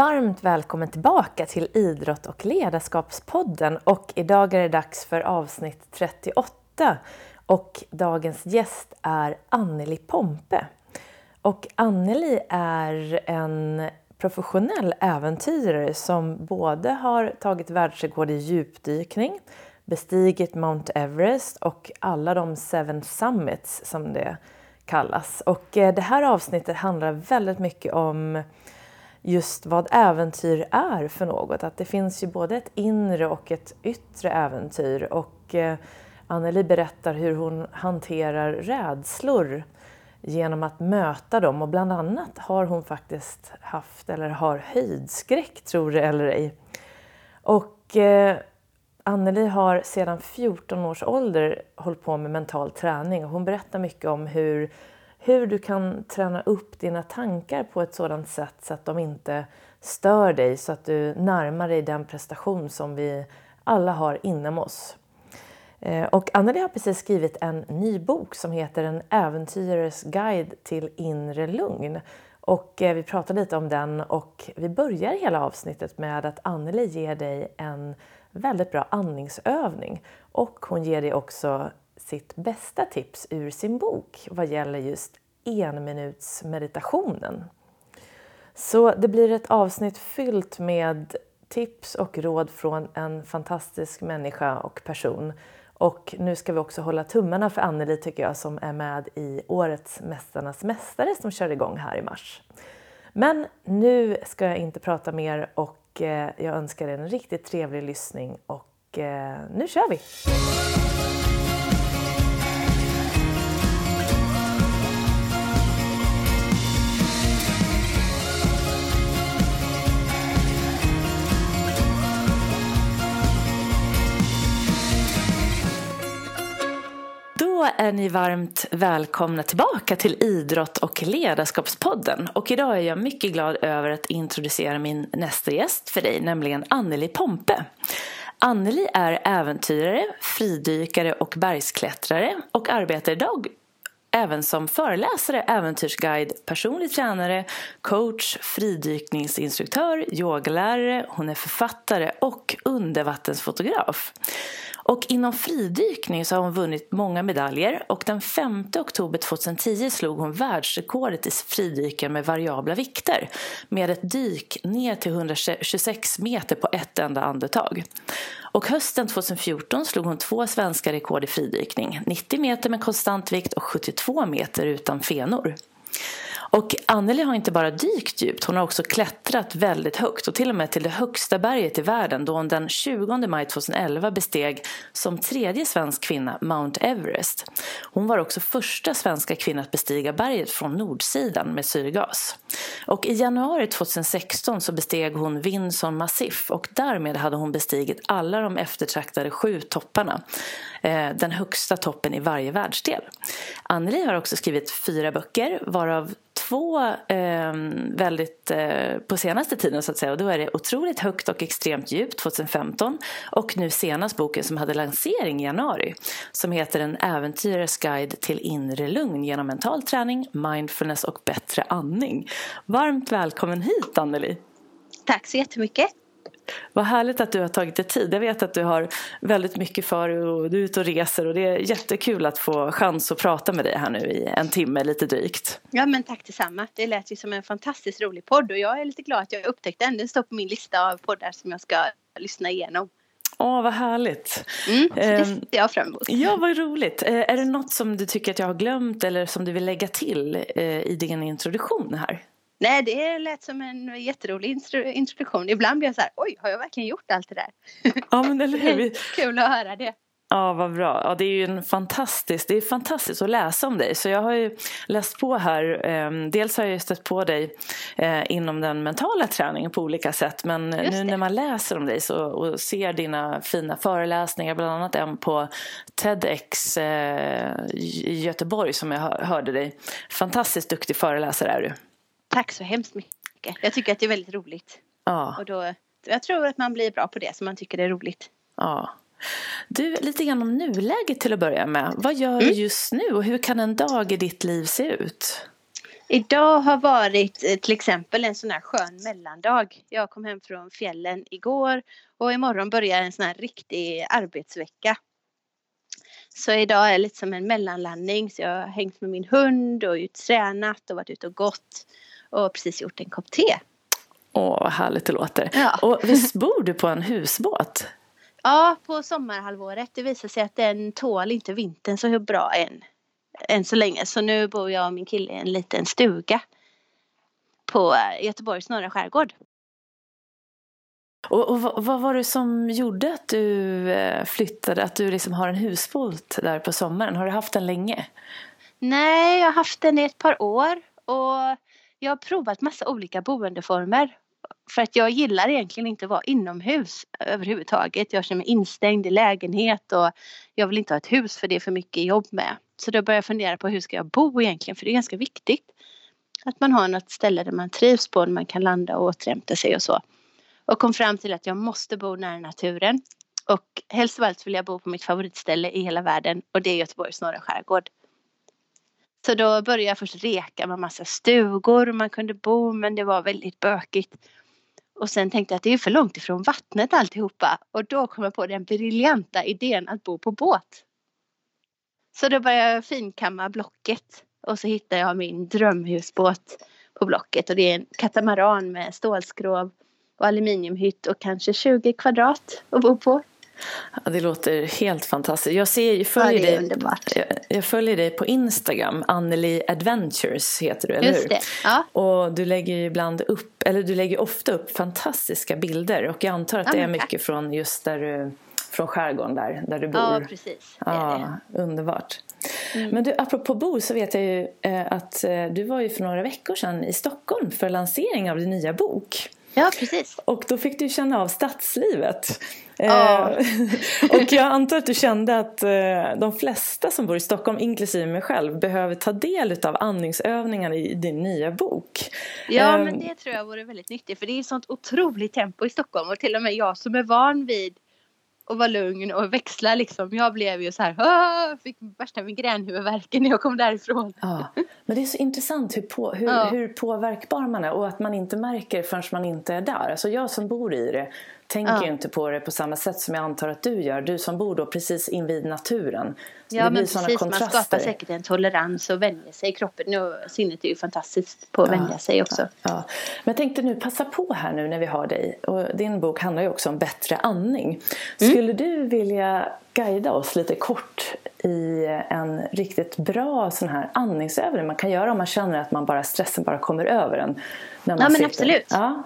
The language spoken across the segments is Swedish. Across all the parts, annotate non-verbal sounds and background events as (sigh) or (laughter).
varmt välkommen tillbaka till Idrott och ledarskapspodden och idag är det dags för avsnitt 38 och dagens gäst är Anneli Pompe. Och Anneli är en professionell äventyrare som både har tagit världsrekord i djupdykning, bestigit Mount Everest och alla de Seven Summits som det kallas. Och eh, det här avsnittet handlar väldigt mycket om just vad äventyr är för något. Att det finns ju både ett inre och ett yttre äventyr. Och eh, Anneli berättar hur hon hanterar rädslor genom att möta dem. Och bland annat har hon faktiskt haft, eller har höjdskräck, tror det eller ej. Och eh, Anneli har sedan 14 års ålder hållit på med mental träning. Och hon berättar mycket om hur hur du kan träna upp dina tankar på ett sådant sätt så att de inte stör dig så att du närmar dig den prestation som vi alla har inom oss. Eh, och Anneli har precis skrivit en ny bok som heter En äventyrares guide till inre lugn. Och eh, vi pratar lite om den och vi börjar hela avsnittet med att Anneli ger dig en väldigt bra andningsövning. Och hon ger dig också sitt bästa tips ur sin bok vad gäller just enminutsmeditationen. Så det blir ett avsnitt fyllt med tips och råd från en fantastisk människa och person. Och nu ska vi också hålla tummarna för Anneli tycker jag som är med i årets Mästarnas Mästare som kör igång här i mars. Men nu ska jag inte prata mer och eh, jag önskar er en riktigt trevlig lyssning och eh, nu kör vi! Är ni varmt välkomna tillbaka till Idrott och ledarskapspodden. Och idag är jag mycket glad över att introducera min nästa gäst för dig, nämligen Anneli Pompe. Anneli är äventyrare, fridykare och bergsklättrare och arbetar idag även som föreläsare, äventyrsguide, personlig tränare, coach, fridykningsinstruktör, yogalärare, hon är författare och undervattensfotograf. Och inom fridykning så har hon vunnit många medaljer och den 5 oktober 2010 slog hon världsrekordet i fridyken med variabla vikter med ett dyk ner till 126 meter på ett enda andetag. Och hösten 2014 slog hon två svenska rekord i fridykning. 90 meter med konstant vikt och 72 meter utan fenor. Och Anneli har inte bara dykt djupt, hon har också klättrat väldigt högt och till och med till det högsta berget i världen då hon den 20 maj 2011 besteg som tredje svensk kvinna Mount Everest. Hon var också första svenska kvinna att bestiga berget från nordsidan med syrgas. Och i januari 2016 så besteg hon Vinson Massif och därmed hade hon bestigit alla de eftertraktade sju topparna. Eh, den högsta toppen i varje världsdel. Anneli har också skrivit fyra böcker varav två eh, väldigt eh, på senaste tiden så att säga och då är det otroligt högt och extremt djupt 2015 och nu senast boken som hade lansering i januari som heter En äventyrares guide till inre lugn genom mental träning, mindfulness och bättre andning. Varmt välkommen hit Anneli! Tack så jättemycket! Vad härligt att du har tagit dig tid. Jag vet att du har väldigt mycket för dig och du är ute och reser och det är jättekul att få chans att prata med dig här nu i en timme lite drygt. Ja men tack detsamma. Det lät ju som en fantastiskt rolig podd och jag är lite glad att jag upptäckte den. Den står på min lista av poddar som jag ska lyssna igenom. Åh, vad härligt. Mm, det ehm, ser jag fram emot. Ja, vad roligt. Eh, är det något som du tycker att jag har glömt eller som du vill lägga till eh, i din introduktion här? Nej, det lät som en jätterolig introduktion. Ibland blir jag så här, oj, har jag verkligen gjort allt det där? Ja, men eller hur? (laughs) Kul att höra det. Ja, vad bra. Ja, det är ju en fantastisk, det är fantastiskt att läsa om dig. Så jag har ju läst på här. Eh, dels har jag stött på dig eh, inom den mentala träningen på olika sätt. Men nu när man läser om dig så, och ser dina fina föreläsningar, bland annat en på TEDx eh, i Göteborg som jag hörde dig. Fantastiskt duktig föreläsare är du. Tack så hemskt mycket. Jag tycker att det är väldigt roligt. Ja. Och då, jag tror att man blir bra på det som man tycker är roligt. Ja. Du, lite grann om nuläget till att börja med. Vad gör mm. du just nu och hur kan en dag i ditt liv se ut? Idag har varit eh, till exempel en sån här skön mellandag. Jag kom hem från fjällen igår och imorgon börjar en sån här riktig arbetsvecka. Så idag är lite som en mellanlandning. Så jag har hängt med min hund och tränat och varit ute och gått. Och precis gjort en kopp te. Åh, vad härligt det låter. Ja. Och (laughs) visst bor du på en husbåt? Ja, på sommarhalvåret. Det visar sig att den tål inte vintern så bra än. Än så länge. Så nu bor jag och min kille i en liten stuga. På eh, Göteborgs norra skärgård. Och, och vad, vad var det som gjorde att du eh, flyttade, att du liksom har en husbåt där på sommaren? Har du haft den länge? Nej, jag har haft den i ett par år. Och jag har provat massa olika boendeformer. För att jag gillar egentligen inte att vara inomhus överhuvudtaget. Jag känner mig instängd i lägenhet och jag vill inte ha ett hus för det är för mycket jobb med. Så då började jag fundera på hur ska jag bo egentligen för det är ganska viktigt. Att man har något ställe där man trivs på, där man kan landa och återhämta sig och så. Och kom fram till att jag måste bo nära naturen. Och helst av allt vill jag bo på mitt favoritställe i hela världen och det är Göteborgs norra skärgård. Så då började jag först reka med massa stugor man kunde bo men det var väldigt bökigt. Och sen tänkte jag att det är för långt ifrån vattnet alltihopa och då kom jag på den briljanta idén att bo på båt. Så då började jag finkamma Blocket och så hittade jag min drömhusbåt på Blocket och det är en katamaran med stålskrov och aluminiumhytt och kanske 20 kvadrat att bo på. Det låter helt fantastiskt. Jag, ser, jag, följer Ja, det är dig, underbart. jag, jag följer dig på Instagram. Anneli Adventures heter du, eller Just hur? det. Ja. Och du lägger ibland upp, eller du lägger ofta upp fantastiska bilder. Och jag antar att Ja, det är tack. mycket från just där du, från skärgården där, där du bor. ja, precis. Det är det. Mm. Ja, underbart. Men du, apropå bo så vet jag ju eh, att eh, du var ju för några veckor sedan i Stockholm för lansering av din nya bok. Ja, precis. Och då fick du känna av stadslivet. Ja. Eh, (laughs) och jag antar att du kände att eh, de flesta som bor i Stockholm, inklusive mig själv, behöver ta del av andningsövningarna i din nya bok. Ja, Ehm, men det tror jag vore väldigt nyttigt för det är sånt otroligt tempo i Stockholm och till och med jag som är van vid att vara lugn och växla liksom. Jag blev ju så här, "Åh!" fick värsta migränhuvudvärken när jag kom därifrån. Ja, men det är så intressant hur, på, hur, Ja. hur påverkbar man är och att man inte märker förrän man inte är där. Alltså jag som bor i det tänker Ja. inte på det på samma sätt som jag antar att du gör. Du som bor då precis invid naturen. Ja, det men precis. Man skapar säkert en tolerans och vänjer sig. Kroppen och sinnet är ju fantastiskt på att vänja sig också. Ja. Men jag tänkte nu passa på här nu när vi har dig. Och din bok handlar ju också om bättre andning. Mm. Skulle du vilja guida oss lite kort i en riktigt bra sån här andningsövning man kan göra om man känner att man bara stressen bara kommer över en? När man Ja, men sitter. absolut. Ja.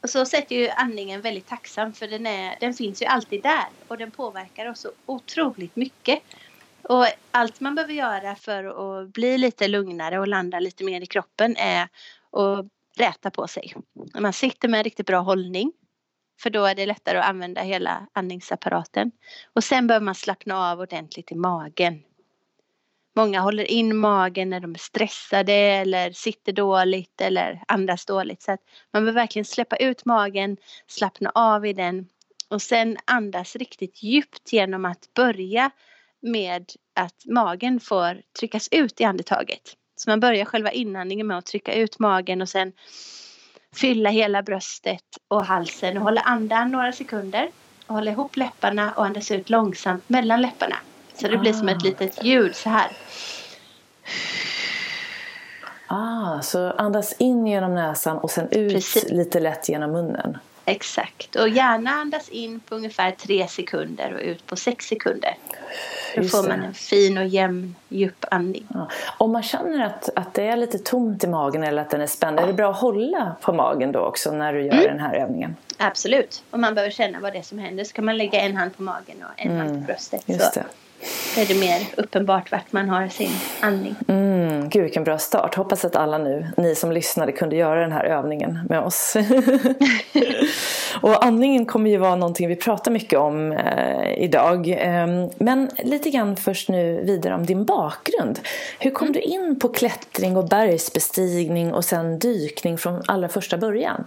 Och så sätt är ju andningen väldigt tacksam för den, är, den finns ju alltid där och den påverkar oss så otroligt mycket. Och allt man behöver göra för att bli lite lugnare och landa lite mer i kroppen är att räta på sig. När man sitter med en riktigt bra hållning för då är det lättare att använda hela andningsapparaten. Och sen behöver man slappna av ordentligt i magen. Många håller in magen när de är stressade eller sitter dåligt eller andas dåligt. Så att man behöver verkligen släppa ut magen, slappna av i den och sen andas riktigt djupt genom att börja med att magen får tryckas ut i andetaget. Så man börjar själva inandningen med att trycka ut magen och sen fylla hela bröstet och halsen och hålla andan några sekunder. Och hålla ihop läpparna och andas ut långsamt mellan läpparna. Så det blir som ett Ah. litet ljud så här. Ah, så andas in genom näsan och sen ut Precis. lite lätt genom munnen. Exakt. Och gärna andas in på ungefär tre sekunder och ut på sex sekunder. Då Just får man en fin och jämn djup andning. Ja. Om man känner att, att det är lite tomt i magen eller att den är spänd, är det bra att hålla på magen då också när du gör Mm. den här övningen? Absolut. Om man behöver känna vad det är som händer så kan man lägga en hand på magen och en hand på bröstet. Mm. Just så det. Är det mer uppenbart vart man har sin andning. Mm, gud vilken bra start. Hoppas att alla nu, ni som lyssnade, kunde göra den här övningen med oss. (laughs) och andningen kommer ju vara någonting vi pratar mycket om eh, idag. Eh, men lite grann först nu vidare om din bakgrund. Hur kom du in på klättring och bergsbestigning och sen dykning från allra första början?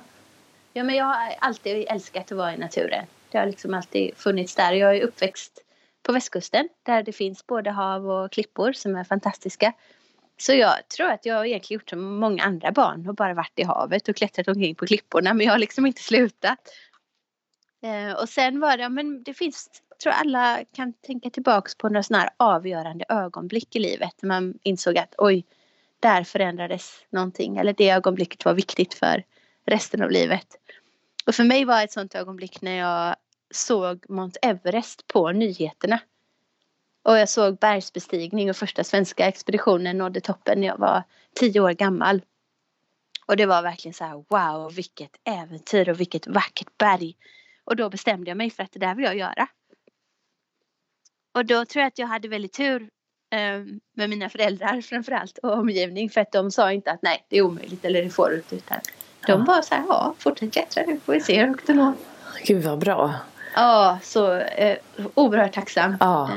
Ja, men jag har alltid älskat att vara i naturen. Det har liksom alltid funnits där. Jag är uppväxt på västkusten där det finns både hav och klippor som är fantastiska. Så jag tror att jag egentligen gjort som många andra barn och bara varit i havet och klättrat omkring på klipporna men jag har liksom inte slutat. Eh, och sen var det, men det finns, tror alla kan tänka tillbaks på några sådana här avgörande ögonblick i livet. När man insåg att oj, där förändrades någonting. Eller det ögonblicket var viktigt för resten av livet. Och för mig var ett sådant ögonblick när jag såg Mount Everest på nyheterna. Och jag såg bergsbestigning och första svenska expeditionen nådde toppen när jag var tio år gammal. Och det var verkligen så här wow vilket äventyr och vilket vackert berg. Och då bestämde jag mig för att det där vill jag göra. Och då tror jag att jag hade väldigt tur eh, med mina föräldrar framförallt och omgivning för att de sa inte att nej det är omöjligt eller det får du inte utan de ja. bara så här ja fortsätt klättra nu får vi se hur högt du når. Gud vad bra. Ja så eh, oerhört tacksam. Ja.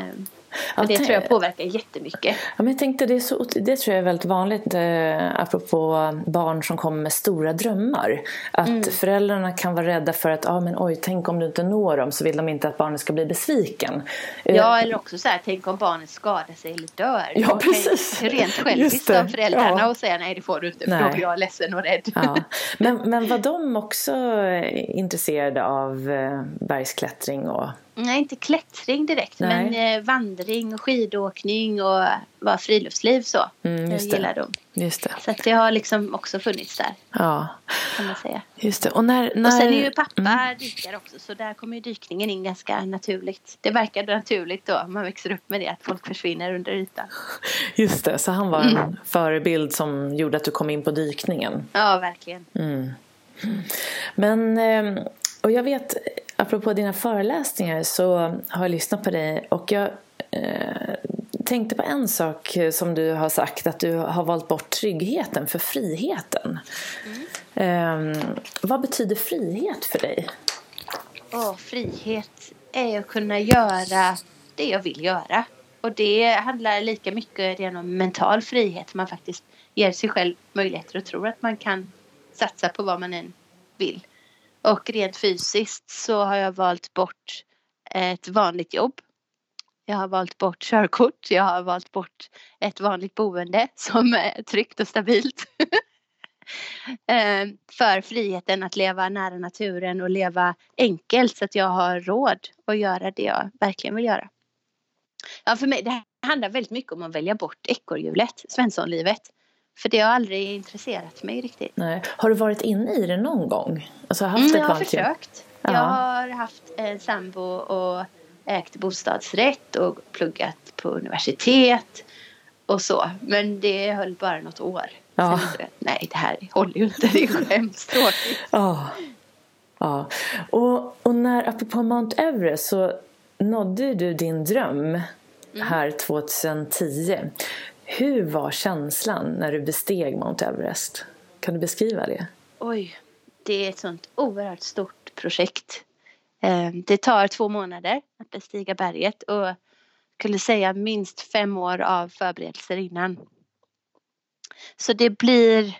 Ja, det tror jag påverkar jättemycket. Ja, men jag tänkte det, är så, det tror jag är väldigt vanligt eh, apropå barn som kommer med stora drömmar. Att mm. föräldrarna kan vara rädda för att ah, men, oj, tänk om du inte når dem så vill de inte att barnet ska bli besviken. Eh, ja, eller också så här, tänk om barnet skadar sig eller dör. Ja, precis. Rent (laughs) själviskt av föräldrarna ja. och säga nej det får du inte för nej. då blir jag ledsen och rädd. Ja. (laughs) Men, men var de också intresserade av eh, bergsklättring och Nej, inte klättring direkt, Nej. men eh, vandring och skidåkning och var friluftsliv så. Mm, just det. gillar de. Just det. Så att det har liksom också funnits där. Ja. Kan man säga. Just det. Och, när, när... och sen är ju pappa mm. dykare också så där kommer ju dykningen in ganska naturligt. Det verkar naturligt då, man växer upp med det, att folk försvinner under ytan. (laughs) Just det, så han var mm. en förebild som gjorde att du kom in på dykningen. Ja, verkligen. Mm. Men, ehm, och jag vet apropå dina föreläsningar så har jag lyssnat på dig och jag eh, tänkte på en sak som du har sagt att du har valt bort tryggheten för friheten. Mm. Eh, vad betyder frihet för dig? Oh, frihet är att kunna göra det jag vill göra. Och det handlar lika mycket om mental frihet. Man faktiskt ger sig själv möjligheter och tror att man kan satsa på vad man än vill. Och rent fysiskt så har jag valt bort eh, ett vanligt jobb. Jag har valt bort körkort. Jag har valt bort ett vanligt boende (laughs) som är tryggt och stabilt. (laughs) Eh, för friheten att leva nära naturen och leva enkelt så att jag har råd att göra det jag verkligen vill göra. Ja, för mig, det handlar väldigt mycket om att välja bort ekorrhjulet, Svenssonlivet. För det har aldrig intresserat mig riktigt. Nej. Har du varit inne i det någon gång? Alltså haft mm, jag har försökt. Ja. Jag har haft en sambo och ägt bostadsrätt och pluggat på universitet och så. Men det höll bara något år. Ja. Sen nej, det här håller ju inte. Det är hemskt tråkigt. (laughs) Ja. ja. Och, och när, apropå Mount Everest, så nådde du din dröm mm. här 2010. Hur var känslan när du besteg Mount Everest? Kan du beskriva det? Oj, det är ett sånt oerhört stort projekt. Ehm, det tar två månader att bestiga berget och jag skulle säga minst fem år av förberedelser innan. Så det blir,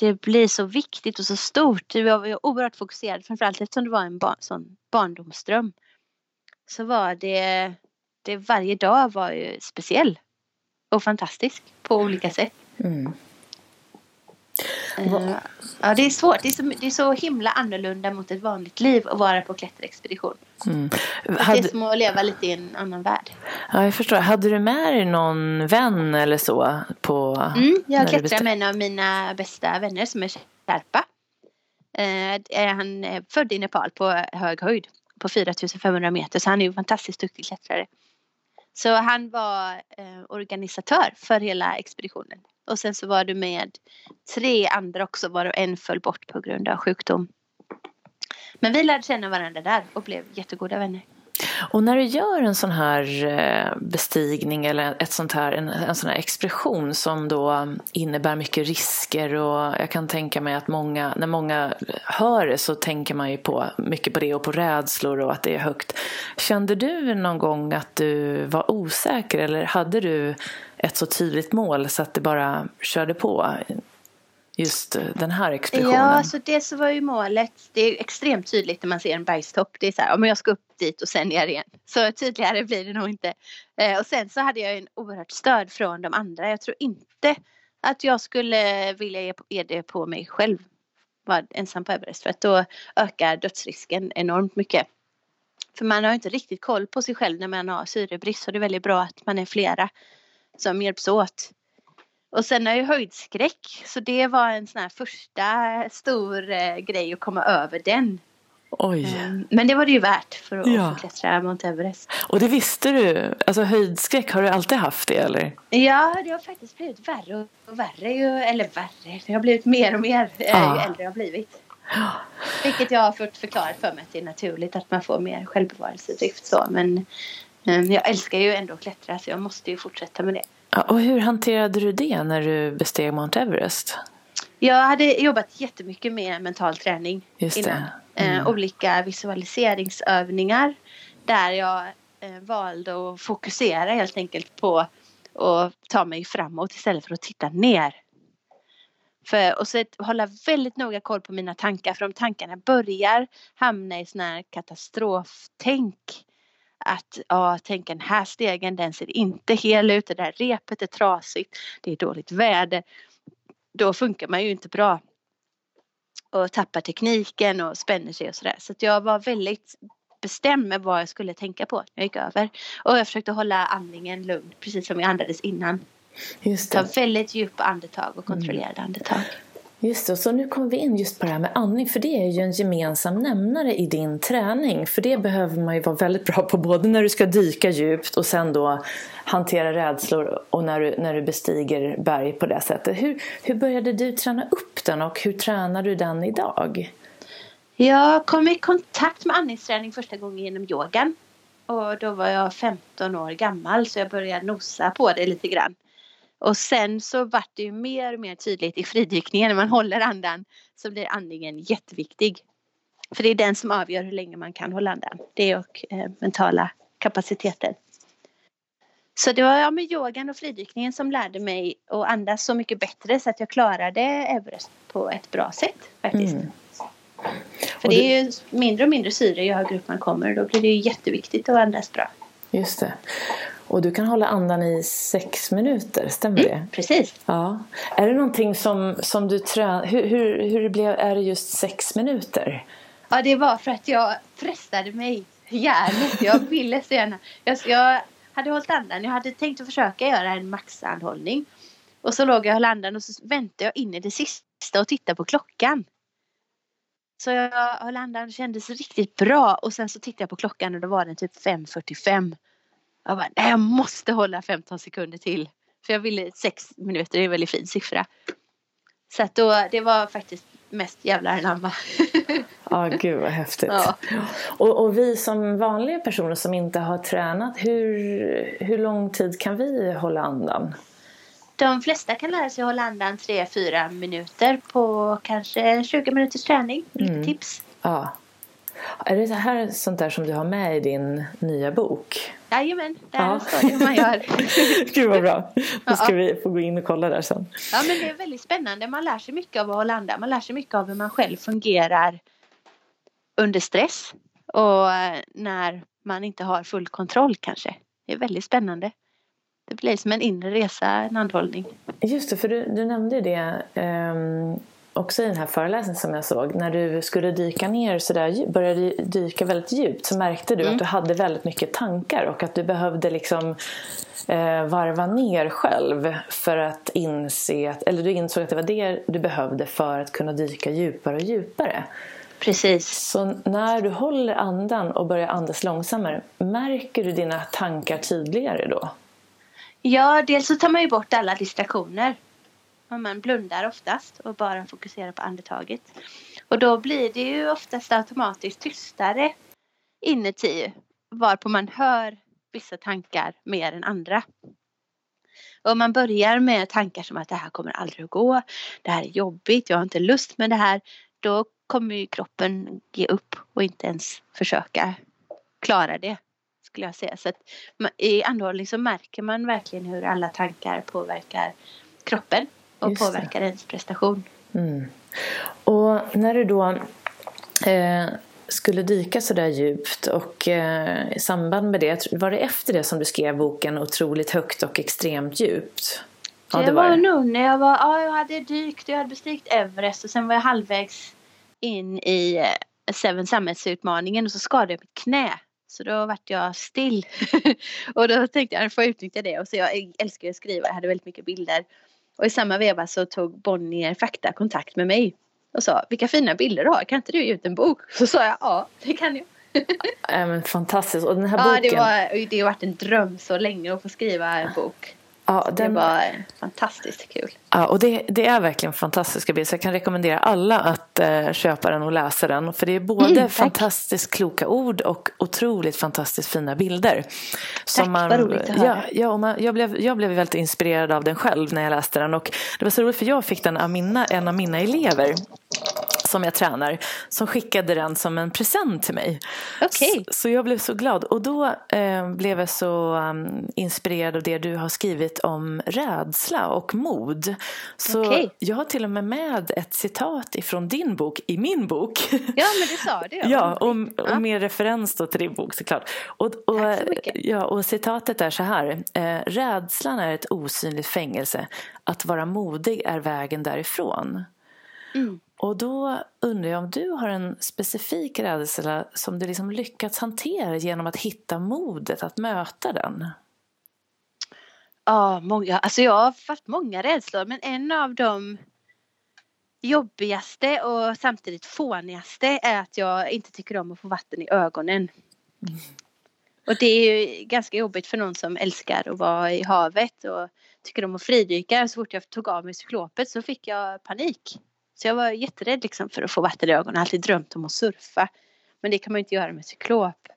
det blir så viktigt och så stort. Jag var oerhört fokuserad framförallt eftersom det var en bar, sån barndomsdröm. Så var det, det varje dag var ju speciell och fantastisk på olika sätt. Mm. Uh, ja, det är svårt. Det är, så, det är så himla annorlunda mot ett vanligt liv att vara på klätterexpedition. Mm. Hade... Det är som att leva lite i en annan värld. Ja, jag förstår. Hade du med dig någon vän eller så? På, mm, jag klättrar med en av mina bästa vänner som är sherpa. Uh, han är född i Nepal på hög höjd på 4500 meter så han är en fantastiskt duktig klättrare. Så han var eh, organisatör för hela expeditionen. Och sen så var du med tre andra också varav en föll bort på grund av sjukdom. Men vi lärde känna varandra där och blev jättegoda vänner. Och när du gör en sån här eh, bestigning eller ett sånt här, en, en sån här expedition som då innebär mycket risker och jag kan tänka mig att många, när många hör det så tänker man ju på mycket på det och på rädslor och att det är högt. Kände du någon gång att du var osäker eller hade du ett så tydligt mål så att det bara körde på just eh, den här expeditionen? Ja, alltså det så var ju målet. Det är extremt tydligt när man ser en bergstopp. Det är så här, om jag ska upp dit och sen ner igen. Så tydligare blir det nog inte. Eh, och sen så hade jag en oerhört stöd från de andra. Jag tror inte att jag skulle vilja ge, ge det på mig själv. Vara ensam på Everest. För att då ökar dödsrisken enormt mycket. För man har inte riktigt koll på sig själv när man har syrebrist. Så det är väldigt bra att man är flera som hjälps åt. Och sen har jag höjdskräck. Så det var en sån här första stor eh, grej att komma över den. Oj. Um, men det var det ju värt för att Ja. få klättra Mount Everest. Och det visste du? Alltså höjdskräck, har du alltid haft det eller? Ja, det har faktiskt blivit värre och värre. Ju, eller värre, det har blivit mer och mer eh, Ja. ju äldre jag har blivit. Vilket jag har fått förklarat för mig att det är naturligt att man får mer självbevarelsedrift så. Men eh, jag älskar ju ändå att klättra så jag måste ju fortsätta med det. Och hur hanterade du det när du besteg Mount Everest? Jag hade jobbat jättemycket med mental träning innan. Mm. Eh, olika visualiseringsövningar där jag eh, valde att fokusera helt enkelt på att ta mig framåt istället för att titta ner. För, och så att hålla väldigt noga koll på mina tankar för om tankarna börjar hamna i sån här katastroftänk att ja, tänk den här stegen den ser inte hel ut, det där repet är trasigt, det är dåligt väder. Då funkar man ju inte bra och tappar tekniken och spänner sig och sådär. Så att jag var väldigt bestämd med vad jag skulle tänka på när jag gick över. Och jag försökte hålla andningen lugn, precis som jag andades innan. Just Ta det. väldigt djupa andetag och kontrollerade andetag. Just det, och så nu kommer vi in just på det här med andning, för det är ju en gemensam nämnare i din träning. För det behöver man ju vara väldigt bra på, både när du ska dyka djupt och sen då hantera rädslor och när du, när du bestiger berg på det sättet. Hur, hur började du träna upp den och hur tränar du den idag? Jag kom i kontakt med andningsträning första gången genom yogan. Och då var jag 15 år gammal så jag började nosa på det lite grann. Och sen så vart det ju mer och mer tydligt i fridykningen när man håller andan så blir andningen jätteviktig. För det är den som avgör hur länge man kan hålla andan. Det och eh, mentala kapaciteten. Så det var jag med yogan och fridykningen som lärde mig att andas så mycket bättre så att jag klarade Everest på ett bra sätt faktiskt. Mm. För Och det är ju mindre och mindre syre ju högre upp man kommer. Då blir det ju jätteviktigt att andas bra. Just det. Och du kan hålla andan i sex minuter, stämmer det? Precis. Ja. Är det någonting som, som du tränar... Hur, hur, hur det blev, är det just sex minuter? Ja, det var för att jag pressade mig hjärnet. Jag ville så gärna. Jag, jag hade hållit andan. Jag hade tänkt att försöka göra en maxandhållning. Och så låg jag och höll andan och så väntade jag in i det sista och tittade på klockan. Så jag höll andan och kändes riktigt bra. Och sen så tittade jag på klockan och då var den typ 5.45. Jag bara, nej jag måste hålla 15 sekunder till. För jag ville, sex minuter är en väldigt fin siffra. Så att då, det var faktiskt mest jävlar anamma. (laughs) Ja, gud vad häftigt. Ja. Och, och vi som vanliga personer som inte har tränat, hur, hur lång tid kan vi hålla andan? De flesta kan lära sig hålla andan 3-4 minuter på kanske 20 minuters träning. Mm. tips. Ja. Är det så här sånt där som du har med i din nya bok? Jajamän, där Ja. står det hur man gör. (laughs) Gud vad bra. Då ska Ja. vi få gå in och kolla där sen. Ja men det är väldigt spännande. Man lär sig mycket av att hålla andan. Man lär sig mycket av hur man själv fungerar under stress. Och eh, när man inte har full kontroll kanske. Det är väldigt spännande. Det blir som en inre resa, en andhållning. Just det, för du, du nämnde det ehm, också i den här föreläsningen som jag såg. När du skulle dyka ner så där, började dyka väldigt djupt så märkte du Mm. att du hade väldigt mycket tankar och att du behövde liksom eh, varva ner själv för att inse att, eller du insåg att det var det du behövde för att kunna dyka djupare och djupare. Precis. Så när du håller andan och börjar andas långsammare, märker du dina tankar tydligare då? Ja, dels så tar man ju bort alla distraktioner. Och man blundar oftast och bara fokuserar på andetaget. Och då blir det ju oftast automatiskt tystare inuti. Varpå man hör vissa tankar mer än andra. Och om man börjar med tankar som att det här kommer aldrig att gå. Det här är jobbigt, jag har inte lust med det här. Då kommer ju kroppen ge upp och inte ens försöka klara det. Skulle jag säga. Så att i andhållning så märker man verkligen hur alla tankar påverkar kroppen och Just det. påverkar ens prestation. Mm. Och när du då eh, skulle dyka så där djupt och eh, i samband med det, var det efter det som du skrev boken Otroligt högt och extremt djupt? Ja, det, det var, var nog när jag var, ja jag hade dykt, jag hade bestigit Everest och sen var jag halvvägs in i eh, Seven Summits-utmaningen och så skadade jag mitt knä. Så då vart jag still. (laughs) och då tänkte jag, jag får utnyttja det. Och så jag älskar att skriva, jag hade väldigt mycket bilder. Och i samma veva så tog Bonnier Fakta kontakt med mig och sa vilka fina bilder du har, kan inte du ge ut en bok? Så sa jag ja, det kan jag. ja, men fantastiskt. Och den här ja, boken. Det, var, det har varit en dröm så länge att få skriva en bok. Ja, den... Det var fantastiskt kul. Ja, och det, det är verkligen fantastiska bilder. Så jag kan rekommendera alla att uh, köpa den och läsa den. För det är både mm, fantastiskt kloka ord och otroligt fantastiskt fina bilder. Som tack, man, vad roligt att höra. Ja, ja och man, jag, blev, jag blev väldigt inspirerad av den själv när jag läste den. Och det var så roligt för jag fick den av mina, en av mina elever som jag tränar som skickade den som en present till mig. Okay. Så, så jag blev så glad. Och då eh, blev jag så um, inspirerad av det du har skrivit om rädsla och mod. Så okay. jag har till och med med ett citat ifrån din bok i min bok. Ja, men det sa du. (laughs) ja, och, och ja. med referens då till din bok såklart. Och, och, ja, och citatet är så här. Eh, Rädslan är ett osynligt fängelse. Att vara modig är vägen därifrån. Mm. Och då undrar jag om du har en specifik rädsla som du liksom lyckats hantera genom att hitta modet att möta den? Ja, många. Alltså jag har haft många rädslor men en av de jobbigaste och samtidigt fånigaste är att jag inte tycker om att få vatten i ögonen. Mm. Och det är ju ganska jobbigt för någon som älskar att vara i havet och tycker om att fridyka. Så fort jag tog av mig cyklopet så fick jag panik. Så jag var jätterädd liksom för att få vatten i ögonen. Jag har alltid drömt om att surfa. Men det kan man ju inte göra med cyklop.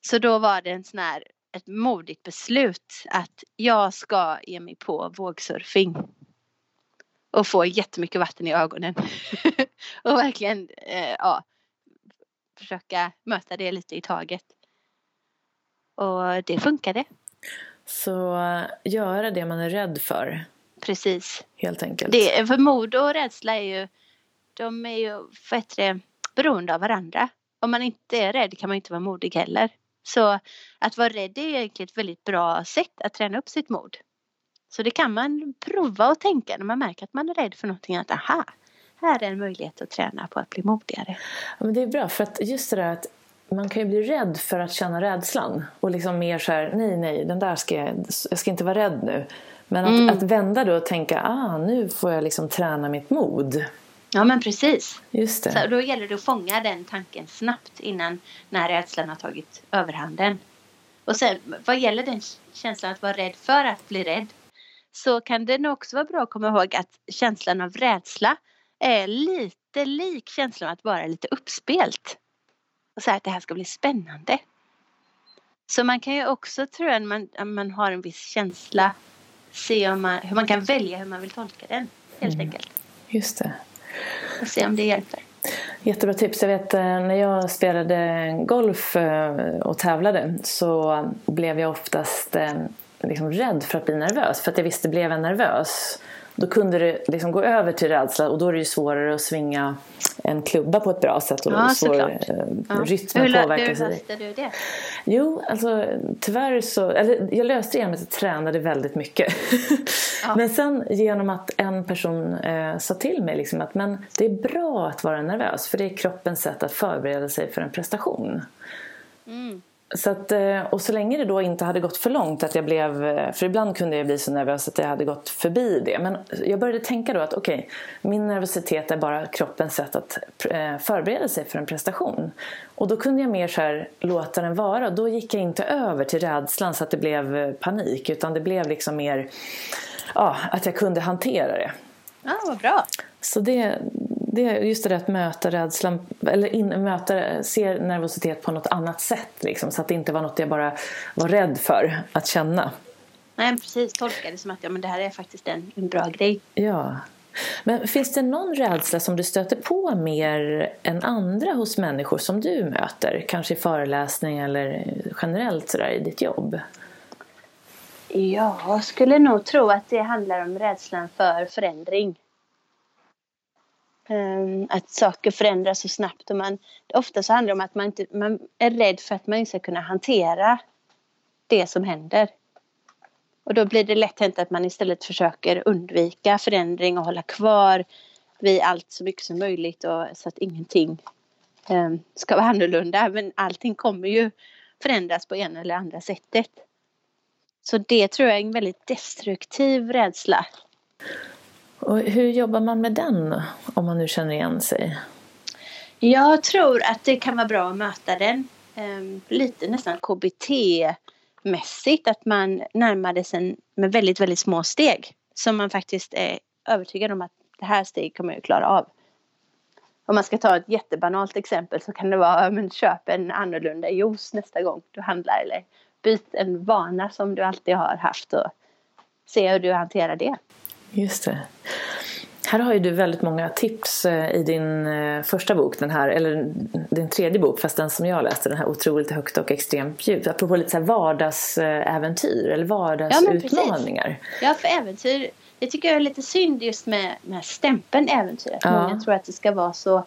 Så då var det en sån här, ett modigt beslut att jag ska ge mig på vågsurfing. Och få jättemycket vatten i ögonen. (laughs) och verkligen, eh, ja, försöka möta det lite i taget. Och det funkade. Så eh, göra det man är rädd för Precis. Helt enkelt. Det, för mod och rädsla är ju, de är ju bättre beroende av varandra. Om man inte är rädd kan man inte vara modig heller. Så att vara rädd är egentligen ett väldigt bra sätt att träna upp sitt mod. Så det kan man prova och tänka när man märker att man är rädd för någonting. Att aha, här är en möjlighet att träna på att bli modigare. Ja, men det är bra för att just det där att man kan ju bli rädd för att känna rädslan. Och liksom mer så här, nej, nej, den där ska jag, jag ska inte vara rädd nu. Men att, mm. att vända då och tänka, ah, nu får jag liksom träna mitt mod. Ja men precis. Just det. Så då gäller det att fånga den tanken snabbt innan när rädslan har tagit överhanden. Och sen vad gäller den känslan att vara rädd för att bli rädd så kan det nog också vara bra att komma ihåg att känslan av rädsla är lite lik känslan av att vara lite uppspelt. Och så här, att det här ska bli spännande. Så man kan ju också, tror jag, man, man har en viss känsla se om man, hur man kan välja hur man vill tolka den helt mm. enkelt. Just det. Och se om det hjälper. Jättebra tips. Jag vet eh, när jag spelade golf eh, och tävlade så blev jag oftast eh, liksom rädd för att bli nervös. För att jag visste, blev jag nervös då kunde det liksom gå över till rädsla och då är det ju svårare att svinga en klubba på ett bra sätt och ja, svår, eh, ja. rytmen hur, påverkas. Hur löste du det? Jo, alltså tyvärr så, eller jag löste det genom att jag tränade väldigt mycket. Ja. men sen genom att en person eh, sa till mig liksom att men det är bra att vara nervös för det är kroppens sätt att förbereda sig för en prestation. Mm. Så att, eh, och så länge det då inte hade gått för långt att jag blev, eh, för ibland kunde jag bli så nervös att jag hade gått förbi det. Men jag började tänka då att okej, okay, min nervositet är bara kroppens sätt att eh, förbereda sig för en prestation. Och då kunde jag mer så här, låta den vara. Då gick jag inte över till rädslan så att det blev panik utan det blev liksom mer ja, att jag kunde hantera det. Ja, vad bra. Så det, det är just det där att möta rädslan, eller in, möta, se nervositet på något annat sätt. Liksom, så att det inte var något jag bara var rädd för att känna. Nej, precis. Tolka det som att ja, men det här är faktiskt en, en bra grej. Ja. Men finns det någon rädsla som du stöter på mer än andra hos människor som du möter? Kanske i föreläsning eller generellt sådär i ditt jobb? Ja, jag skulle nog tro att det handlar om rädslan för förändring. Ehm, att saker förändras så snabbt och man, ofta så handlar det om att man, inte, man är rädd för att man inte ska kunna hantera det som händer. Och då blir det lätt hänt att man istället försöker undvika förändring och hålla kvar vid allt så mycket som möjligt och, så att ingenting um, ska vara annorlunda. Men allting kommer ju förändras på ena eller andra sättet. Så det tror jag är en väldigt destruktiv rädsla. Och hur jobbar man med den om man nu känner igen sig? Jag tror att det kan vara bra att möta den ehm, lite nästan KBT-mässigt. Att man närmade sig med väldigt, väldigt små steg. Som man faktiskt är övertygad om att det här steget kommer jag klara av. Om man ska ta ett jättebanalt exempel så kan det vara men köp en annorlunda juice nästa gång du handlar eller byt en vana som du alltid har haft och se hur du hanterar det. Just det. Här har ju du väldigt många tips eh, i din eh, första bok, den här, eller din tredje bok, fast den som jag läste, den här otroligt högt och extremt djupt. Apropå lite så här vardagsäventyr eller vardagsutmaningar. Ja, ja, för äventyr, det tycker jag är lite synd just med, med stämpeln äventyr. Att ja. Många tror att det ska vara så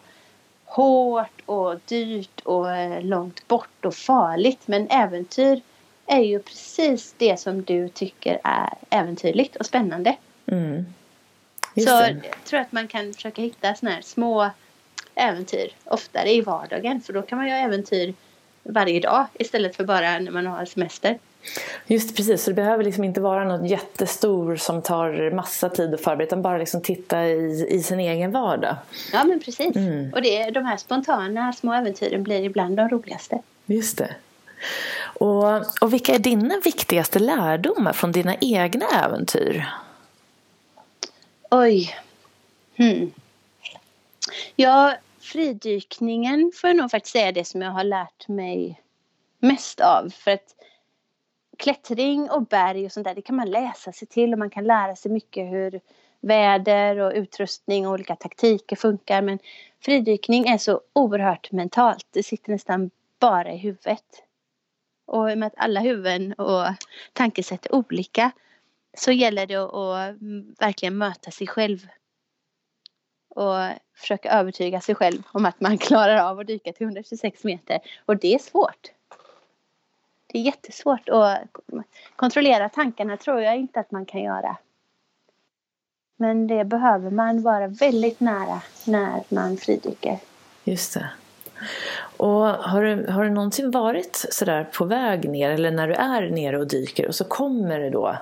hårt och dyrt och eh, långt bort och farligt. Men äventyr är ju precis det som du tycker är äventyrligt och spännande. Mm. Så jag tror att man kan försöka hitta såna här små äventyr oftare i vardagen. För då kan man göra äventyr varje dag istället för bara när man har semester. Just precis, så det behöver liksom inte vara något jättestor som tar massa tid att förbereda utan bara liksom titta i, i sin egen vardag. Ja men precis. Mm. Och det, de här spontana små äventyren blir ibland de roligaste. Just det. Och, och vilka är dina viktigaste lärdomar från dina egna äventyr? Oj. Hmm. Ja, fridykningen får jag nog faktiskt säga det som jag har lärt mig mest av. För att klättring och berg och sånt där, det kan man läsa sig till och man kan lära sig mycket hur väder och utrustning och olika taktiker funkar. Men fridykning är så oerhört mentalt. Det sitter nästan bara i huvudet. Och med att alla huvuden och tankesätt är olika så gäller det att mm, verkligen möta sig själv. Och försöka övertyga sig själv om att man (laughs) klarar av att dyka till 126 meter. Och det är svårt. Det är jättesvårt att kontrollera tankarna tror jag inte att man kan göra. Men det behöver man vara väldigt nära när man fridyker. Just det. Och har du, har du någonsin varit sådär på väg ner eller när du är nere och dyker och så kommer det då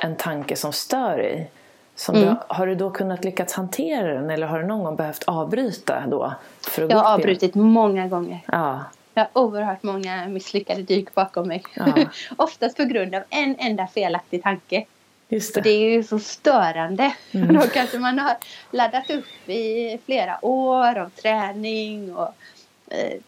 en tanke som stör dig? Som mm. du, har du då kunnat lyckas hantera den eller har du någon gång behövt avbryta då? För att jag har avbrutit många gånger. Ja. Jag har oerhört många misslyckade dyk bakom mig. Ja. (laughs) Oftast på grund av en enda felaktig tanke. Just det. Och det är ju så störande. Mm. (laughs) Då kanske man har laddat upp i flera år av träning och eh,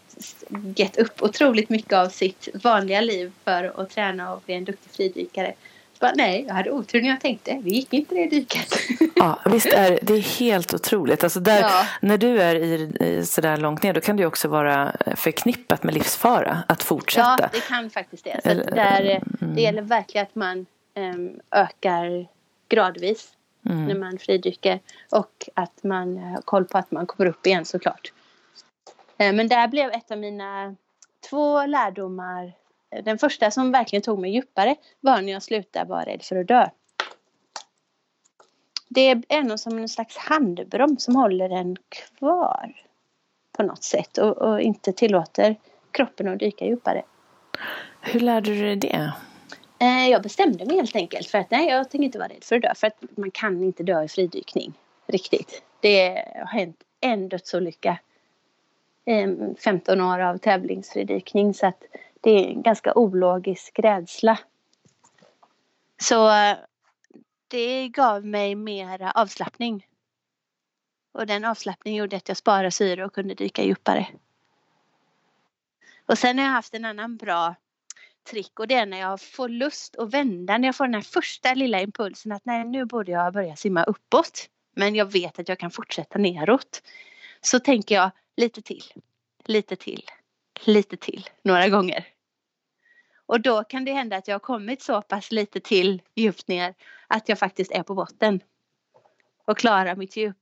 gett upp otroligt mycket av sitt vanliga liv för att träna och bli en duktig fridykare. Bara, nej, jag hade otur när jag tänkte. Vi gick inte det dyket. (laughs) Ja, visst är det är helt otroligt. Alltså där, ja. När du är i, i sådär långt ner då kan det också vara förknippat med livsfara att fortsätta. Ja, det kan faktiskt det. Så där, mm. Det gäller verkligen att man um, ökar gradvis mm. när man fridyker och att man har koll på att man kommer upp igen såklart. Uh, men där blev ett av mina två lärdomar den första som verkligen tog mig djupare var när jag slutade vara rädd för att dö. Det är nog som en slags handbroms som håller en kvar på något sätt och, och, inte tillåter kroppen att dyka djupare. Hur lärde du dig det? Eh, jag bestämde mig helt enkelt för att nej, jag tänker inte vara rädd för att dö. För att man kan inte dö i fridykning riktigt. Det har hänt en dödsolycka. 15 eh, år av tävlingsfridykning så att det är en ganska ologisk rädsla. Så eh, det gav mig mera avslappning. Och den avslappningen gjorde att jag sparade syre och kunde dyka djupare. Och sen har jag haft en annan bra trick och det är när jag får lust att vända, när jag får den här första lilla impulsen att nej nu borde jag börja simma uppåt. Men jag vet att jag kan fortsätta neråt. Så tänker jag lite till, lite till, lite till några gånger. Och då kan det hända att jag har kommit så pass lite till djupt ner att jag faktiskt är på botten och klarar mitt djup.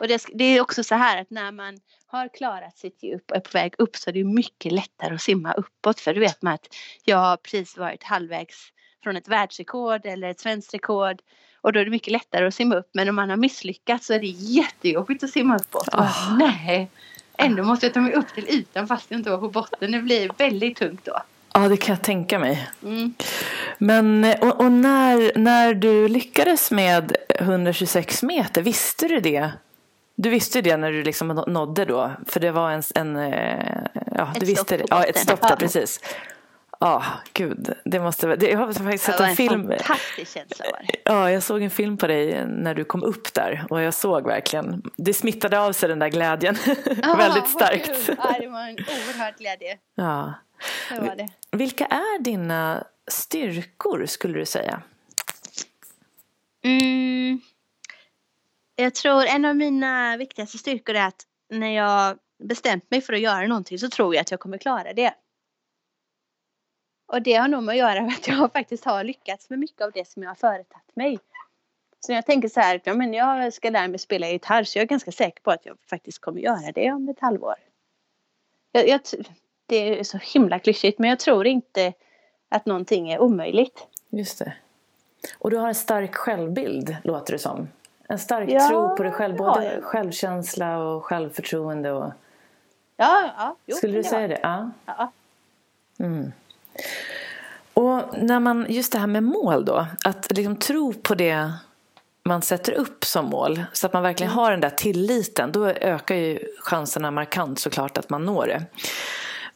Och det, det, är också så här att när man har klarat sitt djup och är på väg upp så är det mycket lättare att simma uppåt. För då vet man att jag har precis varit halvvägs från ett världsrekord eller ett svenskt rekord. Och då är det mycket lättare att simma upp. Men om man har misslyckats så är det jättejobbigt att simma uppåt. Oh. Nej, ändå måste jag ta mig upp till ytan fast jag inte var på botten. Det blir väldigt tungt då. Ja, det kan jag tänka mig. Mm. Men och, och, när, när du lyckades med 126 meter, visste du det? Du visste det när du liksom nådde då? För det var en... en eh, ja, ett du visste det. Ja, ett stopp där, precis. Ja, oh, gud. Det måste vara... Jag har faktiskt sett en, en film. fantastisk känsla var det. Ja, jag såg en film på dig när du kom upp där. Och jag såg verkligen. Det smittade av sig den där glädjen. Oh, (laughs) Väldigt starkt. Ja, det var en oerhörd glädje. Ja. Det var det. Vilka är dina styrkor skulle du säga? Mm. Jag tror en av mina viktigaste styrkor är att när jag bestämt mig för att göra någonting så tror jag att jag kommer klara det. Och det har nog med att göra med att jag faktiskt har lyckats med mycket av det som jag har företagit mig. Så jag tänker så här, ja, men jag ska lära mig spela gitarr så jag är ganska säker på att jag faktiskt kommer göra det om ett halvår. Jag, jag, det är så himla klyschigt men jag tror inte att någonting är omöjligt. Just det. Och du har en stark självbild låter det som. En stark ja, tro på dig själv, både ja. självkänsla och självförtroende. Och... Ja, ja. Jo, Skulle du säga det? Ja. ja. Mm. Och när man, just det här med mål då, att liksom tro på det man sätter upp som mål så att man verkligen mm. har den där tilliten, då ökar ju chanserna markant såklart att man når det.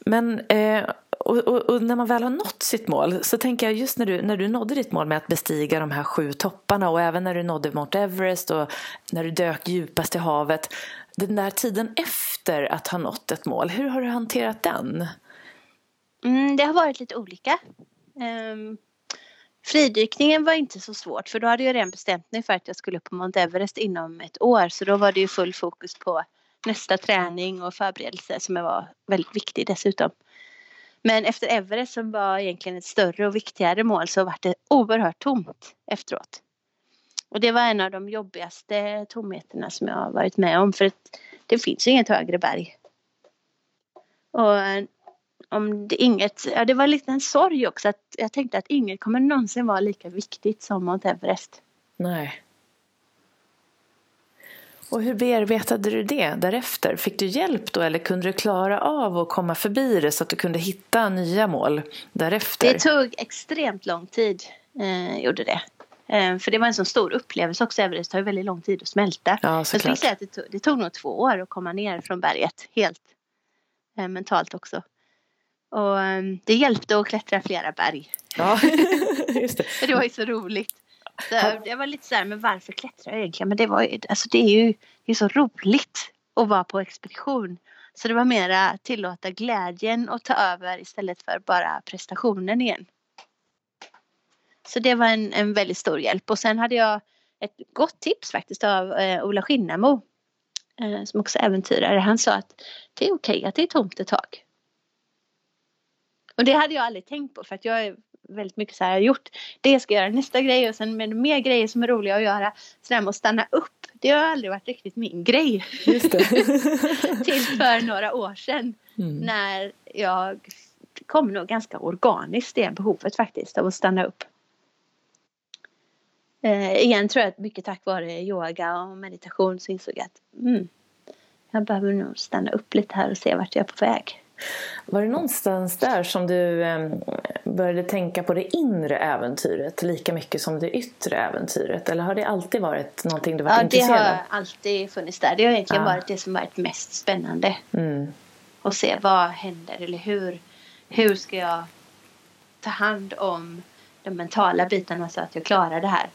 Men eh, och, och, och, när man väl har nått sitt mål så tänker jag just när du, när du nådde ditt mål med att bestiga de här sju topparna och även när du nådde Mount Everest och när du dök djupast i havet. Den där tiden efter att ha nått ett mål, hur har du hanterat den? Mm, det har varit lite olika. Um, fridykningen var inte så svårt för då hade jag redan bestämt mig för att jag skulle upp på Mount Everest inom ett år så då var det ju full fokus på nästa träning och förberedelse som var väldigt viktig dessutom. Men efter Everest som var egentligen ett större och viktigare mål så var det oerhört tomt efteråt. Och det var en av de jobbigaste tomheterna som jag har varit med om för det finns inget högre berg. Och eh, om det inget, ja det var lite en sorg också att jag tänkte att inget kommer någonsin vara lika viktigt som Mount Everest. Nej. Och hur bearbetade du det därefter? Fick du hjälp då eller kunde du klara av att komma förbi det så att du kunde hitta nya mål därefter? Det tog extremt lång tid, eh, gjorde det. Eh, för det var en så stor upplevelse också. Everest tar ju väldigt lång tid att smälta. Ja, jag skulle säga att det tog, det tog nog två år att komma ner från berget helt eh, mentalt också. Och um, det hjälpte att klättra flera berg. Ja, (laughs) just det. (laughs) det var ju så roligt. Så jag var lite så här, men varför klättrar jag egentligen? Men det var alltså det är ju det är så roligt att vara på expedition. Så det var mera tillåta glädjen att ta över istället för bara prestationen igen. Så det var en, en väldigt stor hjälp. Och sen hade jag ett gott tips faktiskt av eh, Ola Skinnamo. Eh, som också äventyrare. Han sa att det är okej att det är tomt ett tag. Och det hade jag aldrig tänkt på för att jag är väldigt mycket så här, jag har gjort det ska jag göra nästa grej och sen med mer grejer som är roliga att göra. Så det här med att stanna upp, det har aldrig varit riktigt min grej. Just det. (laughs) Till för några år sedan mm. när jag kom nog ganska organiskt det behovet faktiskt av att stanna upp. Eh, igen tror jag att mycket tack vare yoga och meditation så insåg jag att mm, jag behöver nog stanna upp lite här och se vart jag är på väg. Var det någonstans där som du eh, började tänka på det inre äventyret lika mycket som det yttre äventyret? Eller har det alltid varit någonting du varit ja, intresserad av? Ja, det har alltid funnits där. Det har egentligen ja. varit det som varit mest spännande. Mm. Och se vad händer eller hur, hur ska jag ta hand om de mentala bitarna så att jag klarar det här.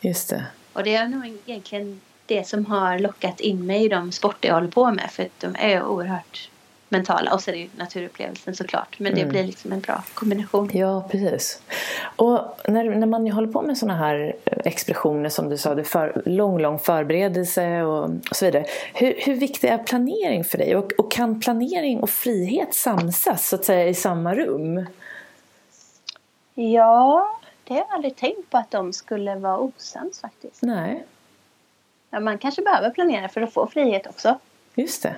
Just det. Och det är nog egentligen det som har lockat in mig i de sporter jag håller på med för att de är oerhört mentala. Och så är ju naturupplevelsen såklart. Men det mm. blir liksom en bra kombination. Ja, precis. Och när, när man håller på med sådana här expeditioner som du sa, det för, lång, lång förberedelse och, och så vidare. Hur, hur viktig är planering för dig? Och, och kan planering och frihet samsas så att säga i samma rum? Ja, det har jag aldrig tänkt på att de skulle vara osams faktiskt. Nej. ja, man kanske behöver planera för att få frihet också. Just det.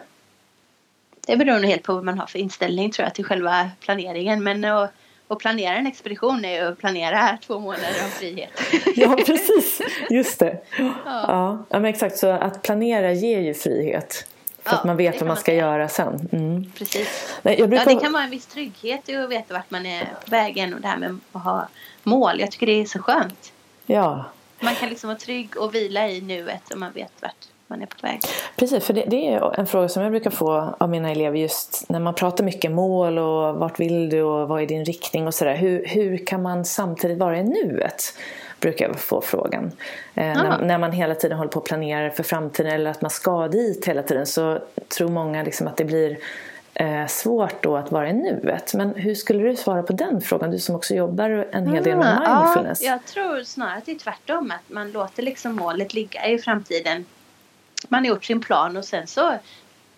Det beror nog helt på vad man har för inställning tror jag till själva planeringen. Men att, att planera en expedition är ju att planera två månader av frihet. (laughs) ja, precis. Just det. Ja. Ja. men exakt. Så att planera ger ju frihet. För ja, att man vet vad man ska man göra sen. Mm. Precis. Nej, brukar... Ja, det kan vara en viss trygghet att veta vart man är på vägen och det här med att ha mål. Jag tycker det är så skönt. Ja. Man kan liksom vara trygg och vila i nuet och man vet vart man är på väg. Precis, för det, det, är en fråga som jag brukar få av mina elever just när man pratar mycket mål och vart vill du och vad är din riktning och sådär. Hur, hur kan man samtidigt vara i nuet? Brukar jag få frågan. Eh, när, när, man hela tiden håller på att planera för framtiden eller att man ska dit hela tiden så tror många liksom att det blir eh, svårt då att vara i nuet. Men hur skulle du svara på den frågan? Du som också jobbar en hel del med mindfulness. Ja, jag tror snarare att det är tvärtom. Att man låter liksom målet ligga i framtiden man har gjort sin plan och sen så,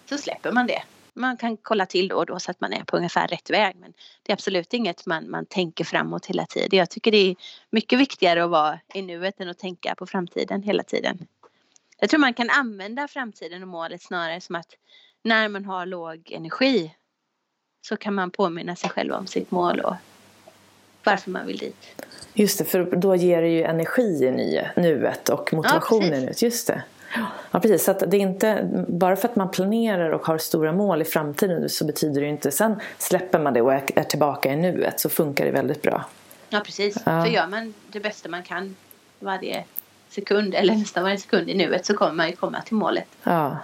så släpper man det. Man kan kolla till då och då så att man är på ungefär rätt väg. Men det är absolut inget man, man tänker framåt hela tiden. Jag tycker det är mycket viktigare att vara i nuet än att tänka på framtiden hela tiden. Jag tror man kan använda framtiden och målet snarare som att när man har låg energi så kan man påminna sig själv om sitt mål och varför man vill dit. Just det, för då ger det ju energi i nuet och motivationen ja, ut. Just det. Ja, precis. Så det är inte, bara för att man planerar och har stora mål i framtiden så betyder det inte sen släpper man det och är tillbaka i nuet så funkar det väldigt bra. Ja, precis. Ja. För gör man det bästa man kan varje sekund eller nästan varje sekund i nuet så kommer man ju komma till målet. Ja.